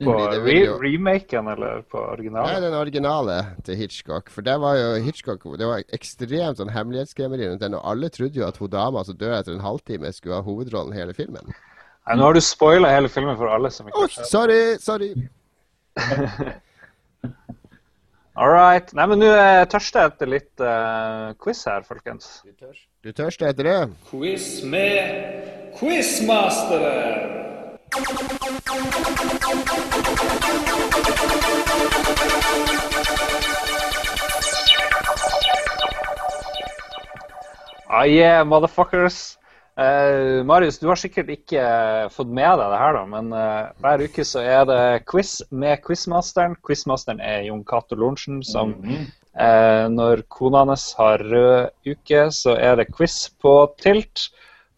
På jo... remaken, eller på originalen? Nei, den originale til Hitchcock. For der var jo Hitchcock Det var ekstremt sånn hemmelighetskremmeri rundt den, og alle trodde jo at hun dama som dør etter en halvtime, skulle ha hovedrollen hele filmen. Nei, nå har du spoila hele filmen for alle som ikke har sett oh, Sorry, sorry. All right. Nei, men nå tørster jeg etter litt uh, quiz her, folkens. Du, tørst. du tørster etter det? Quiz med quizmasteren. Ah, yeah, motherfuckers. Uh, Marius, du har sikkert ikke fått med deg det her, da, men uh, hver uke så er det quiz med quizmasteren. Quizmasteren er Jon Cato Lorentzen, som mm -hmm. uh, Når kona hans har rød uke, så er det quiz på Tilt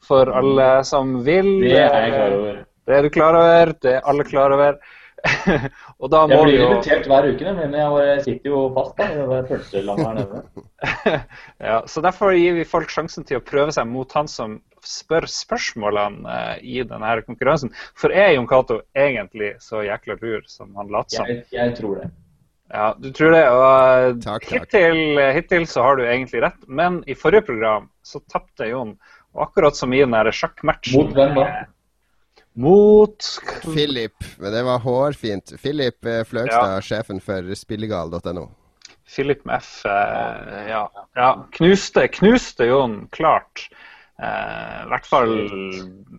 for alle som vil. Det er jeg klar over. Det er du klar over. Det er alle klar over. og da må jeg blir jo... invitert hver uke, men jeg sitter jo fast da, i det pølselandet her nede. ja, så Derfor gir vi folk sjansen til å prøve seg mot han som spør spørsmålene uh, i denne konkurransen. For er Jon Cato egentlig så jækla lur som han later som? Jeg, jeg, tror det. Ja, du tror det. Og uh, takk, takk. Hittil, hittil, så har du egentlig rett. Men i forrige program så tapte Jon. Og akkurat som i den sjakkmatchen Mot hvem da? Mot Philip. Det var hårfint. Philip eh, Fløgstad, ja. sjefen for spillegal.no. Philip med F, eh, ja. ja. Knuste, knuste Jon klart. Eh, I hvert fall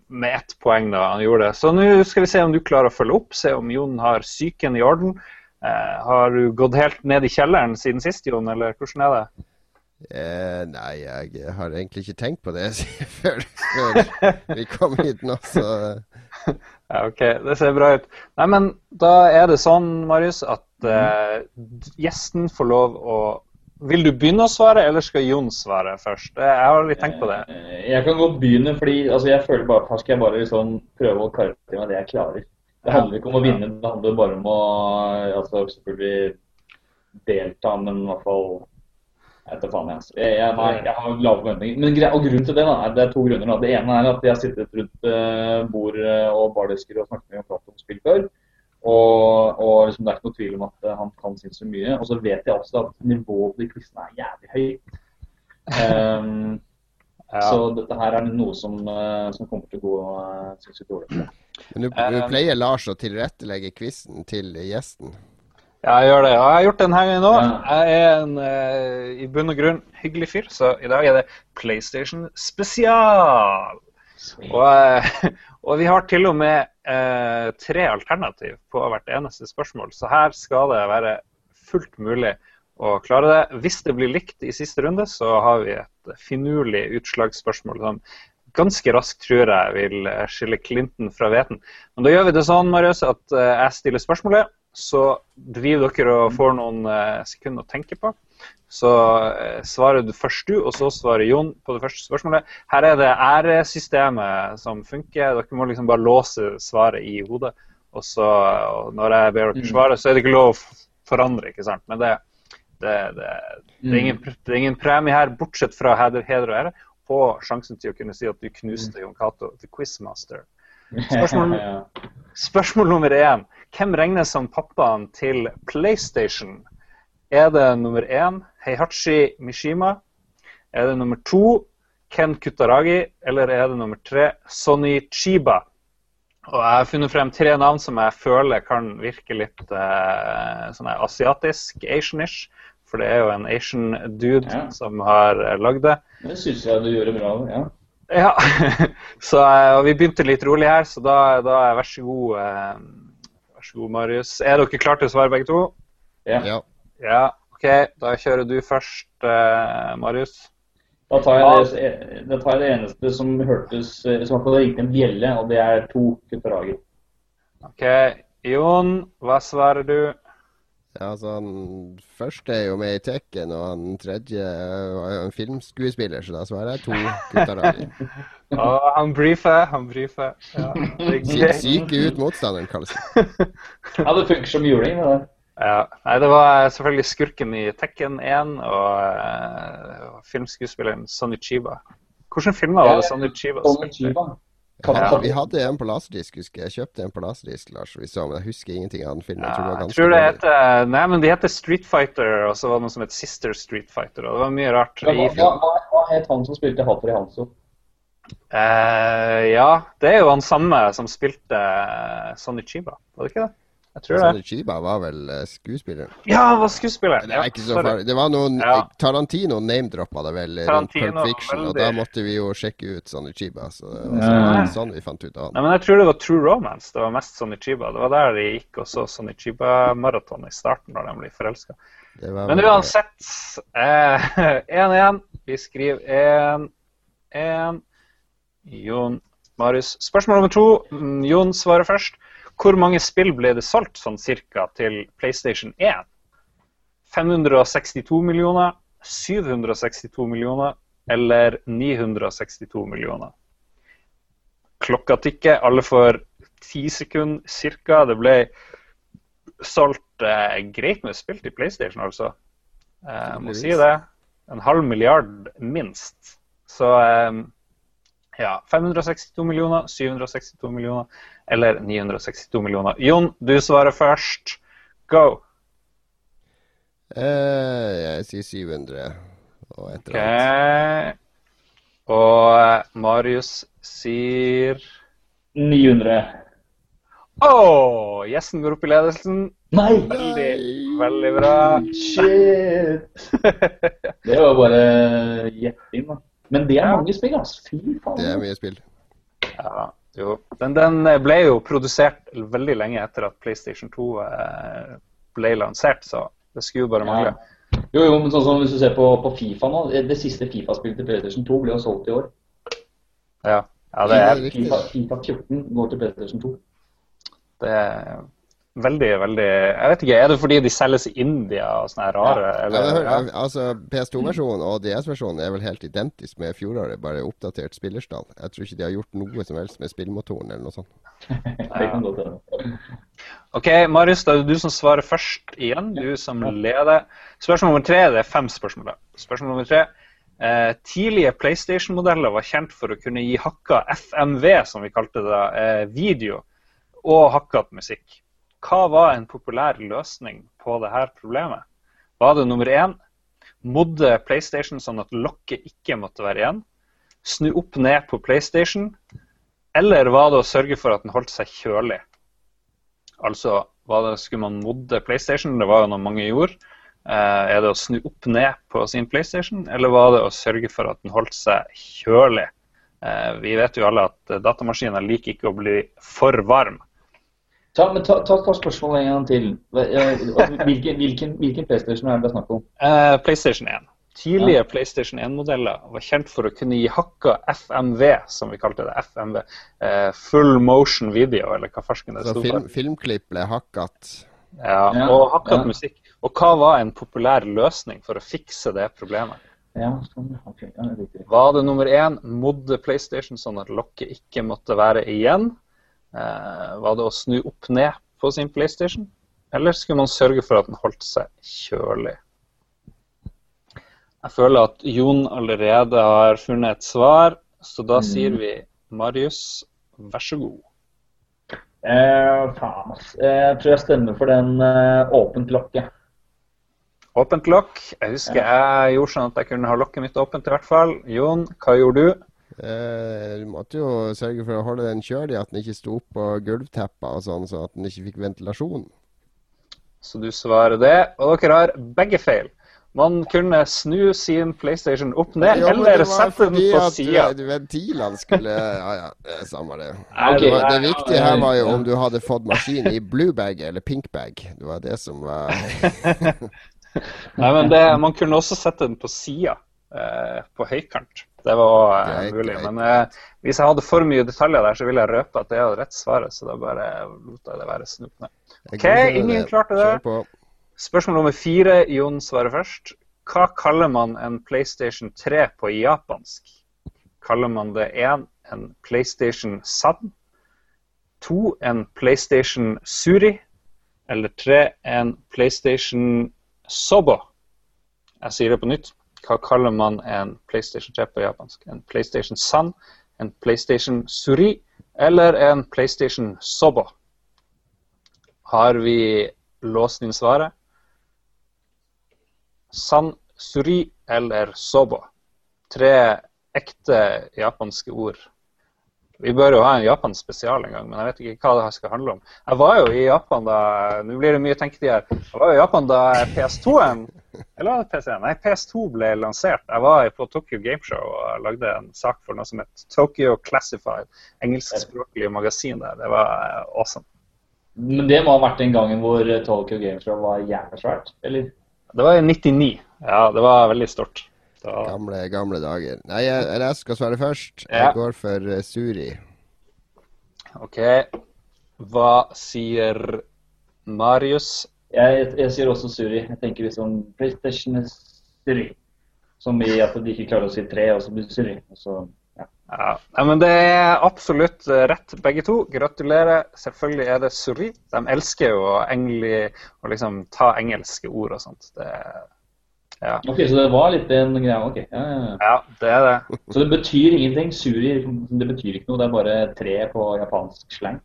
med ett poeng da han gjorde det. Så nå skal vi se om du klarer å følge opp. Se om Jon har psyken i orden. Eh, har du gått helt ned i kjelleren siden sist, Jon, eller hvordan er det? Eh, nei, jeg har egentlig ikke tenkt på det før, før vi kom hit nå, så ja, OK, det ser bra ut. Nei, men da er det sånn, Marius, at eh, gjesten får lov å Vil du begynne å svare, eller skal Jon svare først? Jeg har litt tenkt på det. Eh, jeg kan godt begynne, fordi altså, jeg føler bare Her skal jeg bare liksom prøve å karaktere meg det jeg klarer. Det handler ikke om å vinne, det handler bare om å altså, selvfølgelig delta, men i hvert fall jeg vet faen, jeg. Jeg, nei, jeg har lave forventninger. Men og grunnen til det da, er, det er to grunner. Da. Det ene er at jeg har sittet rundt uh, bord eh, og bardisker og snakket med om om spill før. Og, og liksom, det er ikke noe tvil om at uh, han kan sinnssykt mye. Og så vet jeg også at nivået på de quizene er jævlig høyt. Um, ja. Så dette her er noe som, uh, som kommer til å gå uh, sinnssykt dårlig. Men du, du pleier Lars å tilrettelegge quizen til gjesten? Ja, jeg gjør det. Og jeg har gjort den her nå. Jeg er en uh, i bunn og grunn hyggelig fyr, så i dag er det PlayStation spesial. Og, uh, og, vi har til og med uh, tre alternativ på hvert eneste spørsmål, så her skal det være fullt mulig å klare det. Hvis det blir likt i siste runde, så har vi et finurlig utslagsspørsmål som ganske raskt tror jeg vil skille Clinton fra hveten. Men da gjør vi det sånn, Marius, at jeg stiller spørsmålet så driver dere og får noen eh, sekunder å tenke på. Så eh, svarer du først du, og så svarer Jon på det første spørsmålet. Her er det æresystemet som funker. Dere må liksom bare låse svaret i hodet. Og så og når jeg ber dere mm. svare, så er det ikke lov å forandre, ikke sant. Men det, det, det, det, er, ingen, det er ingen premie her, bortsett fra heder, heder og ære, på sjansen til å kunne si at du knuste Jon Cato, the quizmaster. Spørsmål, spørsmål nummer én. Hvem regnes som pappaen til PlayStation? Er det nummer én Heihachi Mishima? Er det nummer to Ken Kutaragi? Eller er det nummer tre Sonny Chiba? Og Jeg har funnet frem tre navn som jeg føler kan virke litt eh, sånn asiatisk, asianish. for det er jo en Asian dude Ja. som har eh, lagd det. Det syns jeg du gjorde bra. ja. Ja, så eh, og vi begynte litt rolig her, så da, da er vær så god, eh, vær så god, Marius. Er dere klare til å svare begge to? Ja. Ja. Ja, OK. Da kjører du først, eh, Marius. Da tar jeg det, da tar jeg det eneste som hørtes som at det ringte en bjelle, og det er to kutterager. OK. Jon, hva svarer du? Ja, altså Han første er jo med i Tekken, og han tredje var jo en filmskuespiller, så da svarer jeg to Kutaragi. Og han briefer, han briefer. Ja, syke ut motstanderen, kalles det. Ja, det funker som juling, det der. Ja. Nei, det var selvfølgelig skurken i Tekken 1 og uh, filmskuespilleren Sonny Chiba. Hvilke filmer var det Sonny Chiba spilte? Ja, vi hadde en på laserdisk, husker jeg. Kjøpte en på laserdisk, Lars, vi så, men jeg husker ingenting av den filmen. Jeg tror det var jeg tror det heter Nei, men de heter Street Fighter, og så var det noe som het Sister Street Fighter. Og det var mye rart. Hva, i hva, hva, hva het han som spilte Hattori Hanso? Eh, ja, det er jo han samme som spilte eh, Sonny Chiba, var det ikke det? Jeg tror det. Sonny Chiba var vel eh, skuespilleren. Ja, han var skuespiller! Det er ikke så sorry. farlig. Det var noen Ja. Tarantino name-droppa det vel rundt Tarantino, Pulp Fiction, og da måtte vi jo sjekke ut Sonny Chiba. Så det var sånn, sånn vi fant ut av han. Nei, men jeg tror det var True Romance. Det var mest Sonny Chiba. Det var der de gikk og så Sonny Chiba-maraton i starten, når de ble forelska. Men uansett, eh, 1-1. Vi skriver 1-1. Jon Marius. Spørsmål nummer to. Mm, Jon svarer først. Hvor mange spill ble det solgt sånn cirka til PlayStation 1? 562 millioner, 762 millioner eller 962 millioner? Klokka tikker. Alle får ti sekunder cirka. Det ble solgt eh, greit med spill til PlayStation, altså. Eh, må si det. En halv milliard minst. Så eh, ja. 562 millioner, 762 millioner eller 962 millioner. Jon, du svarer først. Go! Eh, jeg sier 700 og et eller annet. Og Marius sier 900. Å! Gjesten går opp i ledelsen. Nei! Veldig, veldig bra. Shit! Det var bare gjetting, da. Men det er mange spill, altså. Fy faen. Det er mye spill. Ja, jo. Men den ble jo produsert veldig lenge etter at PlayStation 2 eh, ble lansert, så det skulle jo bare mangle. Ja. Jo, jo, men sånn som hvis du ser på, på Fifa nå, det siste Fifa-spillet til PlayStation 2 ble jo solgt i år. Ja, ja det, er. Fifa, Fifa 14 går til PlayStation 2. det er veldig, veldig Jeg vet ikke, er det fordi de selges i India og sånne rare? Ja, Eller, ja. altså PS2-versjonen og DS-versjonen er vel helt identisk med fjoråret, bare oppdatert spillerstall. Jeg tror ikke de har gjort noe som helst med spillmotoren eller noe sånt. OK, Marius, da er det du som svarer først igjen. Du som leder. Spørsmål nummer tre. Det er fem spørsmål. Spørsmål nummer tre. Eh, tidlige PlayStation-modeller var kjent for å kunne gi hakka FMV, som vi kalte det, eh, video, og hakket musikk. Hva var en populær løsning på dette problemet? Var det nummer én modde PlayStation sånn at lokket ikke måtte være igjen? Snu opp ned på PlayStation? Eller var det å sørge for at den holdt seg kjølig? Altså, det, skulle man modde PlayStation? Det var jo noe mange gjorde. Eh, er det å snu opp ned på sin PlayStation, eller var det å sørge for at den holdt seg kjølig? Eh, vi vet jo alle at datamaskiner liker ikke å bli for varm. Ta, men ta, ta, ta spørsmålet en gang til. Eh, Hvilken, hvilken, hvilken PlayStation er det det snakk om? Eh, PlayStation 1. Tidlige PlayStation 1-modeller var kjent for å kunne gi hakka FMV, som vi kalte det. FMV. Eh, full motion video, eller hva farsken det sto for. film, filmklipp ble hakket. Ja, Ja, og hakket ja. musikk. Og hva var en populær løsning for å fikse det problemet? Ja, sånn, okay, ja, det. Var det nummer én modde PlayStation sånn at lokket ikke måtte være igjen? Eh, var det å snu opp ned på sin PlayStation? Eller skulle man sørge for at den holdt seg kjølig? Jeg føler at Jon allerede har funnet et svar, så da Mm. sier vi Marius, vær så god. Eh, faen, ass. Eh, Jeg tror jeg stemmer for den eh, åpent lokket. Åpent lokk. Jeg husker jeg gjorde sånn at jeg kunne ha lokket mitt åpent i hvert fall. Jon, hva gjorde du? Eh, du måtte jo sørge for å holde den kjølig, at den ikke sto på gulvteppa og sånn, så at den ikke fikk ventilasjon. Så du svarer det. Og dere har begge feil. Man kunne snu sin PlayStation opp ned, ja, eller sette den på sida. eh, ventilene skulle Ja ja, samme det. Okay. det, var, det viktige her var jo om du hadde fått maskin i blue bag eller pink bag. Det var det som var Nei, men det, man kunne også sette den på sida, eh, på høykant. Det var eh, Greit, mulig. greit. Men eh, hvis jeg hadde for mye detaljer der, så ville jeg røpe at det er rett svaret. Så da bare lot jeg det være snupt ned. Ok, ingen det. klarte det. Spørsmål nummer fire. Jon svarer først. Hva kaller man en PlayStation 3 på japansk? Kaller man det én en PlayStation San? To en PlayStation Suri? Eller tre en PlayStation Sobo? Jeg sier det på nytt. Hva kaller man en PlayStation 3 på japansk? En PlayStation San? En PlayStation Suri? Eller en PlayStation Sobo? Har vi låst inn svaret? San, suri eller sobo. Tre ekte japanske ord. Vi bør jo ha en japansk spesial en gang, men jeg vet ikke hva det skal handle om. Jeg var jo i Japan da Nå blir det mye tenketid her. Jeg var jo i Japan da PS2-en Eller var det PC1? Nei, PS2 ble lansert. Jeg var på Tokyo Gameshow og lagde en sak for noe som het Tokyo Classified, engelskspråklig magasin der. Det var eh, awesome. Men det må ha vært den gangen hvor Tokyo Gameshow var jævla svært, eller? Det var i 99. Ja, det var veldig stort. Da, Gamle, gamle dager. Nei, jeg, jeg skal svare først. Ja. Jeg går for uh, Suri. OK. Hva sier Marius? Jeg, jeg sier også Suri. Jeg tenker liksom PlayStation er Suri. Som i at de ikke klarer å si tre, og så blir det Suri. Og så, ja. Ja, men Det er absolutt eh, rett, begge to. Gratulerer. Selvfølgelig er det Suri. De elsker jo å, engli, liksom ta engelske ord og sånt. Det, ja. Ok, så det var litt en greie. Ok, ja, ja, ja. det er det. Så det betyr ingenting. Suri det betyr ikke noe. Det er bare tre på japansk slang.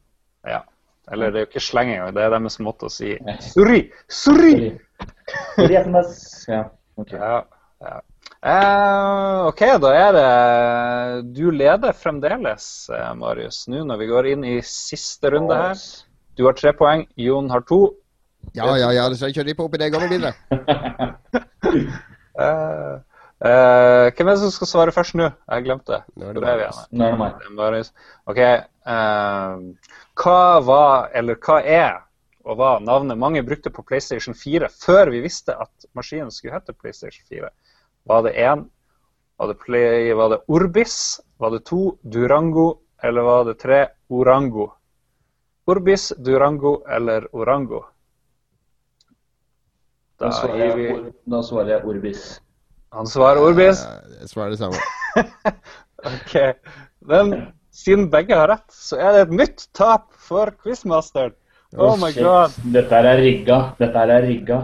Ja. Eller det er jo ikke slang engang. Det er deres måte å si Suri! Suri! Suri Ja, ok. Ja, ja. Eh, OK, da er det Du leder fremdeles, eh, Marius, nå når vi går inn i siste runde her. Du har tre poeng, Jon har to. Ja, ja, ja. Så kjører de på oppi det gamle bildet. Eh, eh, hvem er det som skal svare først nå? Jeg glemte. Nå er det bare. OK. Uh, hva var, eller hva er, og hva navnet mange brukte på PlayStation 4 før vi visste at maskinen skulle hete PlayStation 4? Var det én? Var det, play, var det Orbis? Var det to? Durango? Eller var det tre? Orango? Orbis, Durango eller Orango? Da Da svarer jeg, da svarer jeg Orbis. Han svarer Orbis. Ja, Jeg svarer det samme. Ok. Men siden begge har rett, så er det et nytt tap for quizmasteren. Oh my Shit. god. Dette er rigga. Dette er rigga.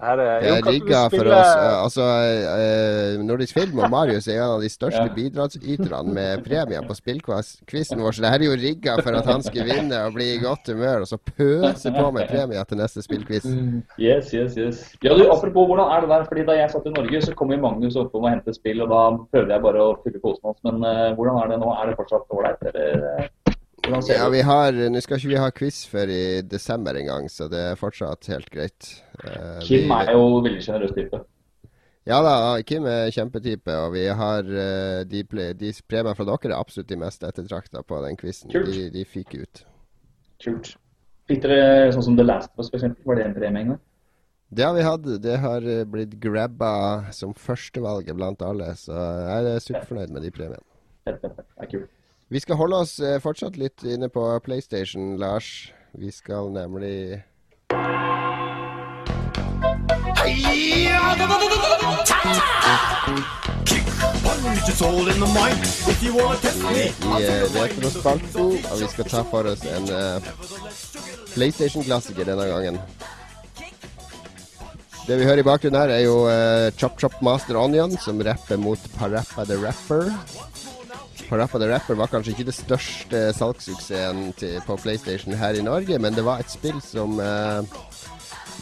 Det her er, Det er rigga for spille- oss. eh, Altså, eh, Nordisk Film og Marius er en av de største Ja. bidragsyterne med premier på spillquizen vår. Så det her er jo rigga for at han skal vinne og bli i godt humør, og så pøse på med premier til neste spillquiz. Yes, yes, yes. Ja, du, Apropos hvordan er det der, fordi da jeg satt i Norge, så kom jo Magnus opp om å hente spill, og da prøvde jeg bare å fylle posen hans. Men uh, hvordan er det nå? Er det fortsatt ålreit, eller eh, hvordan Ja, vi har Nå skal ikke vi ha quiz før i desember engang, så det er fortsatt helt greit. Uh, Kim vi- er jo veldig sjenerøs type. Ja da, Kim er kjempetype, og vi har uh, de, de premiene fra dere er absolutt de mest ettertrakta på den quizen. De, de fikk ut. Kult. Fikk dere sånn som The Last of Us, for? Var det en premie en gang? Det har vi hatt. Det har eh, blitt grabba som førstevalget blant alle, så jeg er superfornøyd med de premiene. Det er kult. Vi skal holde oss eh, fortsatt litt inne på PlayStation, Lars. Vi skal nemlig i eh, Retrospalten, og vi skal ta for oss en uh, PlayStation-klassiker denne gangen. Det vi hører i bakgrunnen her, er jo uh, Chop Chop Master Onion, som rapper mot Parappa the Rapper. Parappa the Rapper var kanskje ikke det største salgssuksessen på PlayStation her i Norge, men det var et spill som eh,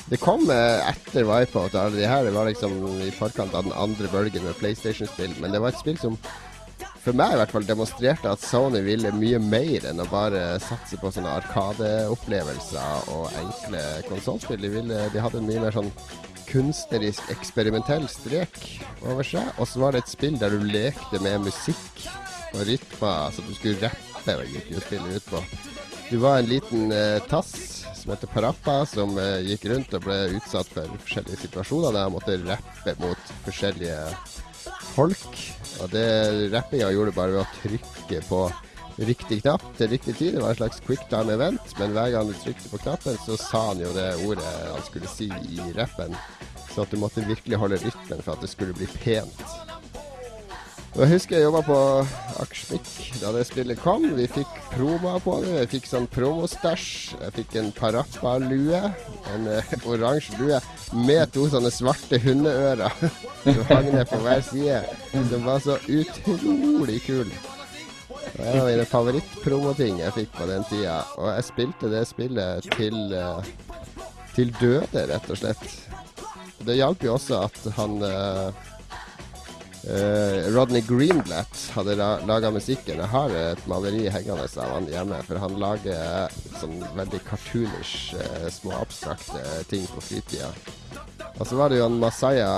Det kom eh, etter Wipeout. og alle de her, Det var liksom i forkant av den andre bølgen med PlayStation-spill, men det var et spill som for meg i hvert fall demonstrerte at Sony ville mye mer enn å bare satse på sånne arkadeopplevelser og enkle konsollspill. De, de hadde en mye mer sånn kunstnerisk, eksperimentell strek over seg. Og så var det et spill der du lekte med musikk og rytmer, som du skulle rappe, gikk jo spillet ut på. Du var en liten eh, tass som heter Parappa, som eh, gikk rundt og ble utsatt for forskjellige situasjoner der han måtte rappe mot forskjellige folk. Og det rappinga gjorde du bare ved å trykke på riktig knapp til riktig tid. Det var en slags quick time event, men hver gang du trykte på knappen, så sa han jo det ordet han skulle si i rappen. Så at du måtte virkelig holde rytmen for at det skulle bli pent. Jeg husker jeg jobba på Akersmik da det spillet kom. Vi fikk promo på det. Jeg fikk sånn promostæsj. Jeg fikk en Parappa-lue. En uh, oransje lue med to sånne svarte hundeører som hang ned på hver side. Som var så utrolig kul. Det var mine favorittpromoting jeg fikk på den tida. Og jeg spilte det spillet til, uh, til døde, rett og slett. Det hjalp jo også at han eh, Eh, Rodney Greenblatt hadde la laga musikken. Jeg har et maleri hengende av han hjemme, for han lager sånn veldig cartoonish, uh, små abstrakte ting på fritida. Og så var det jo han Masaya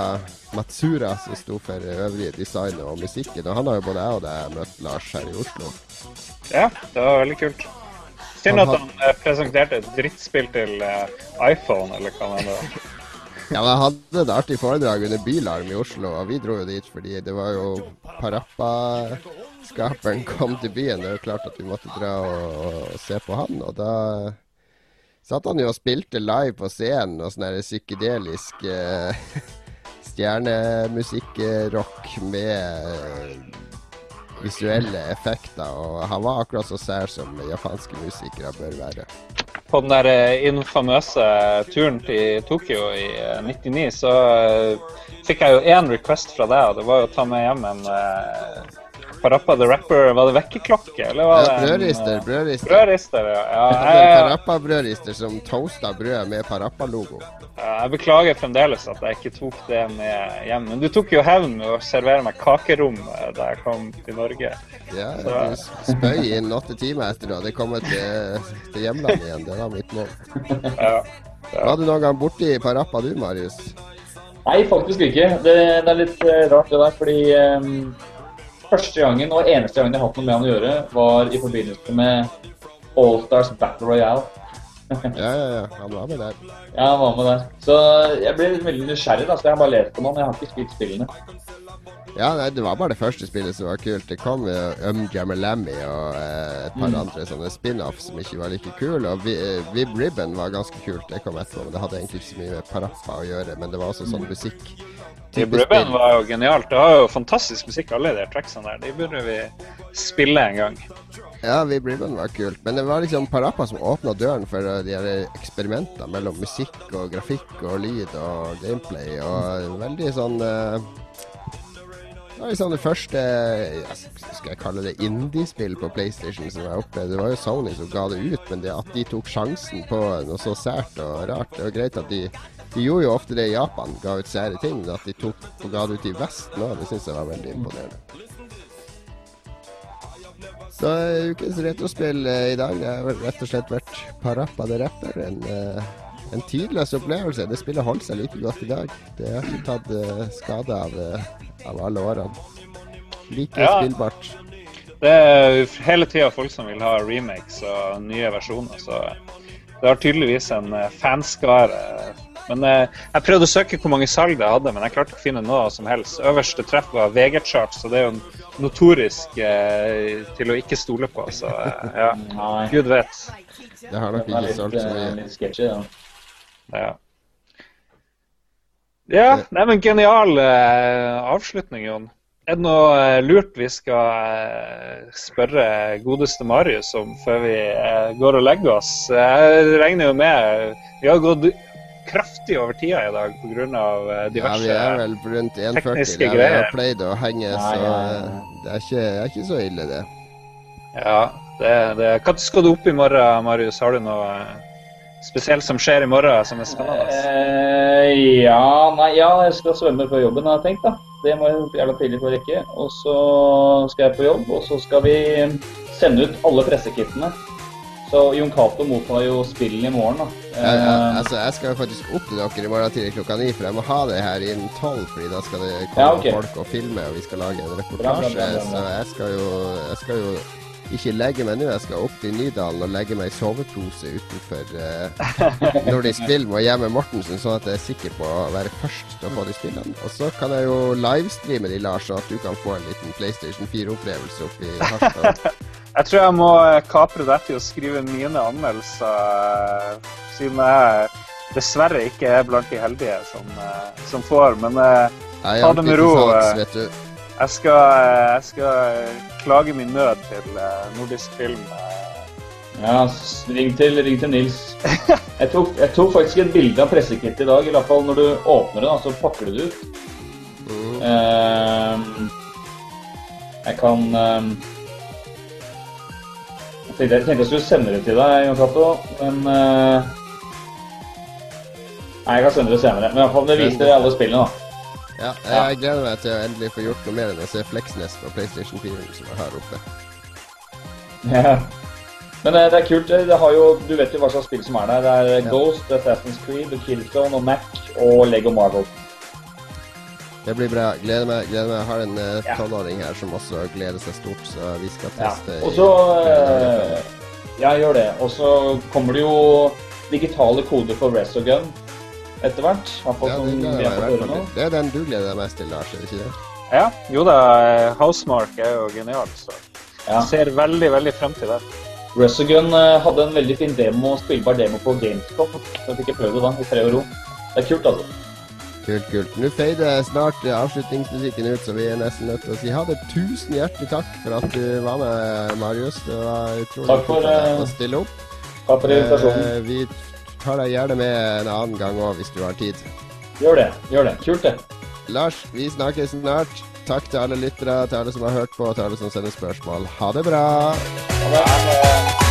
Matsura som sto for øvrige design og musikken. Og han har jo både jeg og deg møtt Lars her i Oslo. Ja, det var veldig kult. Synd at had- han eh, presenterte et drittspill til iPhone, eller hva det var. Ja, men Jeg hadde et artig foredrag under Bylarm i Oslo, og vi dro jo dit fordi det var jo Parappa-skaperen kom til byen. Det er klart at vi måtte dra og, og se på han, og da satt han jo og spilte live på scenen og sånn her psykedelisk eh, stjernemusikk-rock med visuelle effekter, og han var akkurat så sær som japanske musikere bør være. På den der eh, infamøse turen til Tokyo i eh, 99, så eh, fikk jeg jo én request fra deg, og det var jo å ta med hjem en Parappa the Rapper Var det vekkerklokke, eller var det Ja, brødrister, eh, brødrister. Brødrister, ja. ja Jeg jeg, Parappa-brødrister som toasta brød med Parappa-logo. jeg beklager fremdeles at jeg ikke tok det med hjem. Men du tok jo hevn med å servere meg kakerom eh, da jeg kom til Norge. Ja, du spøy inn åtte timer etter du hadde kommet til, til hjemlandet igjen. Det var mitt mål. Ja. Var du noen gang borti Parappa du, Marius? Nei, faktisk ikke. Det, det er litt eh, rart det der, fordi ehm, første gangen og eneste gangen jeg har hatt noe med han å gjøre, var i forbindelse med Allstars Battle Royale. Ja, ja, ja. Han var med der. Ja, han var med der. Så jeg ble veldig nysgjerrig, da, så jeg har bare lest om han. Jeg har ikke spilt spillene. Ja, nei, Det var bare det første spillet som var kult. Det kom jo Um Jammerlammy og eh, et par andre sånne spin-off som ikke var like kule. Og Vi- eh, Vib Ribbon var ganske kult. Det kom etterpå, men det hadde egentlig ikke så mye med Parappa å gjøre. Men det var også sånn musikk. Type spill. spill. var jo genialt. Det har jo fantastisk musikk, alle de tracksene der. De burde vi spille en gang. Ja, vi Ribbon var kult. Men det var liksom Parappa som åpna døren for de her eksperimentene mellom musikk og grafikk og lyd og gameplay. Og veldig sånn eh, Det var liksom det første Skal jeg kalle det indie-spill på PlayStation som jeg opplevde. Det var jo Sony som ga det ut, men det at de tok sjansen på noe så sært og rart Det var greit at de De gjorde jo ofte det i Japan, ga ut sære ting, at de tok og ga det ut i Vesten òg, det syns jeg var veldig imponerende. Så eh, ukens retrospill eh, i dag det har rett og slett vært Parappa the Rapper. En, eh, en tidløs opplevelse. Det spillet holdt seg like godt i dag. Det har ikke tatt skade av, av alle årene. Like Ja. spillbart. Det er hele tida folk som vil ha remakes og nye versjoner, så det har tydeligvis en fanskare. Men eh, jeg prøvde å søke hvor mange salg det hadde, men jeg klarte ikke å finne noe som helst. Øverste treff var VG-chart, så det er jo notorisk eh, til å ikke stole på. Så eh, ja, Nei. gud vet. Det har nok er ikke solgt så eh, mye. litt sketchy, da. Ja. Ja, nei, men genial eh, avslutning, Jon. Er det noe eh, lurt vi skal eh, spørre godeste Marius om før vi eh, går og legger oss? Jeg regner jo med Vi har gått kraftig over tida i dag pga. Ja, diverse vi er vel rundt 1,40. tekniske Ja, vi har pleid å henge, Ja, så ja, eh, ja. det er ikke, det er ikke så ille, det. Ja, det, det. Når skal du opp i morgen, Marius? Har du noe eh, spesielt som skjer i morgen som er spennende? Eh, ja, nei, ja, jeg skal svømme før jobben, har jeg tenkt, da. Det må jeg jævla tidlig for å rekke. Og så skal jeg på jobb, og så skal vi sende ut alle pressekittene. Så Jon Cato mottar jo spillen i morgen, da. Ja, ja, Eh, altså, jeg skal jo faktisk opp til dere i morgen tidlig klokka ni, for jeg må ha det her innen tolv. Fordi da skal det komme Ja, okay. folk og filme, og vi skal lage en reportasje. bra, bra, bra. Så jeg skal jo Jeg skal jo ikke legge meg nå. Jeg skal opp til Nydalen og legge meg i sovepose utenfor uh, Nordisk Film og hjemme Mortensen, sånn at jeg er sikker på å være først til å få de spillene. Og så kan jeg jo livestreame de, Lars, så at du kan få en liten PlayStation 4-opplevelse oppi Harstad. Jeg tror jeg må eh, kapre deg til å skrive mine anmeldelser, eh, siden jeg dessverre ikke er blant de heldige som, eh, som får. Men Nei, Ta det med ro, salgs, vet du. jeg skal, jeg skal klage min nød til nordisk film. Ja, ring til, ring til Nils. Jeg tok, jeg tok faktisk et bilde av pressekittet i dag. I hvert fall når du åpner det, så pakker du det ut. Mm. Ehm, jeg kan ehm, tenkte jeg tenkte jeg skulle sende det til deg, Jon Cato, men uh... Nei, jeg kan sende det senere. Men iallfall, det viste alle spillene, da. Ja, jeg gleder meg til å endelig få gjort noe mer enn å se Fleksnes på PlayStation 4 som jeg har oppe. Ja. Men eh, det er kult. Det har jo, du vet jo hva slags spill som er der. Det er Ja. Ghost, Assassin's Creed, Killzone og Mac og Lego Marvel. Det blir bra. Gleder meg. gleder meg. Jeg har en eh, Ja. tolvåring her som også gleder seg stort, så vi skal teste. Ja. Og så uh, Ja, gjør det. Og så kommer det jo digitale koder for Resogun etter hvert. Ja, det, er den du gleder deg mest til, Lars, er det ikke det? Ja, jo da, eh, Housemark er jo genial, så Ja. ser veldig, veldig frem til det. Resogun uh, hadde en veldig fin demo, spillbar demo på Gamescom. Så jeg fikk jeg prøvd det da, i fred og ro. Det er kult, altså. Kult, kult. Nå fader snart eh, avslutningsmusikken ut, så vi er nesten nødt til å si ha det. Tusen hjertelig takk for at du var med, Marius. Det var utrolig Takk for, deg eh, å stille opp. Takk for invitasjonen. Eh, vi tar deg gjerne med en annen gang òg, hvis du har tid. Gjør det. Gjør det. Kult, det. Lars, vi snakkes snart. Takk til alle lyttere, til alle som har hørt på, til alle som sender spørsmål. Ha det bra! Ha det.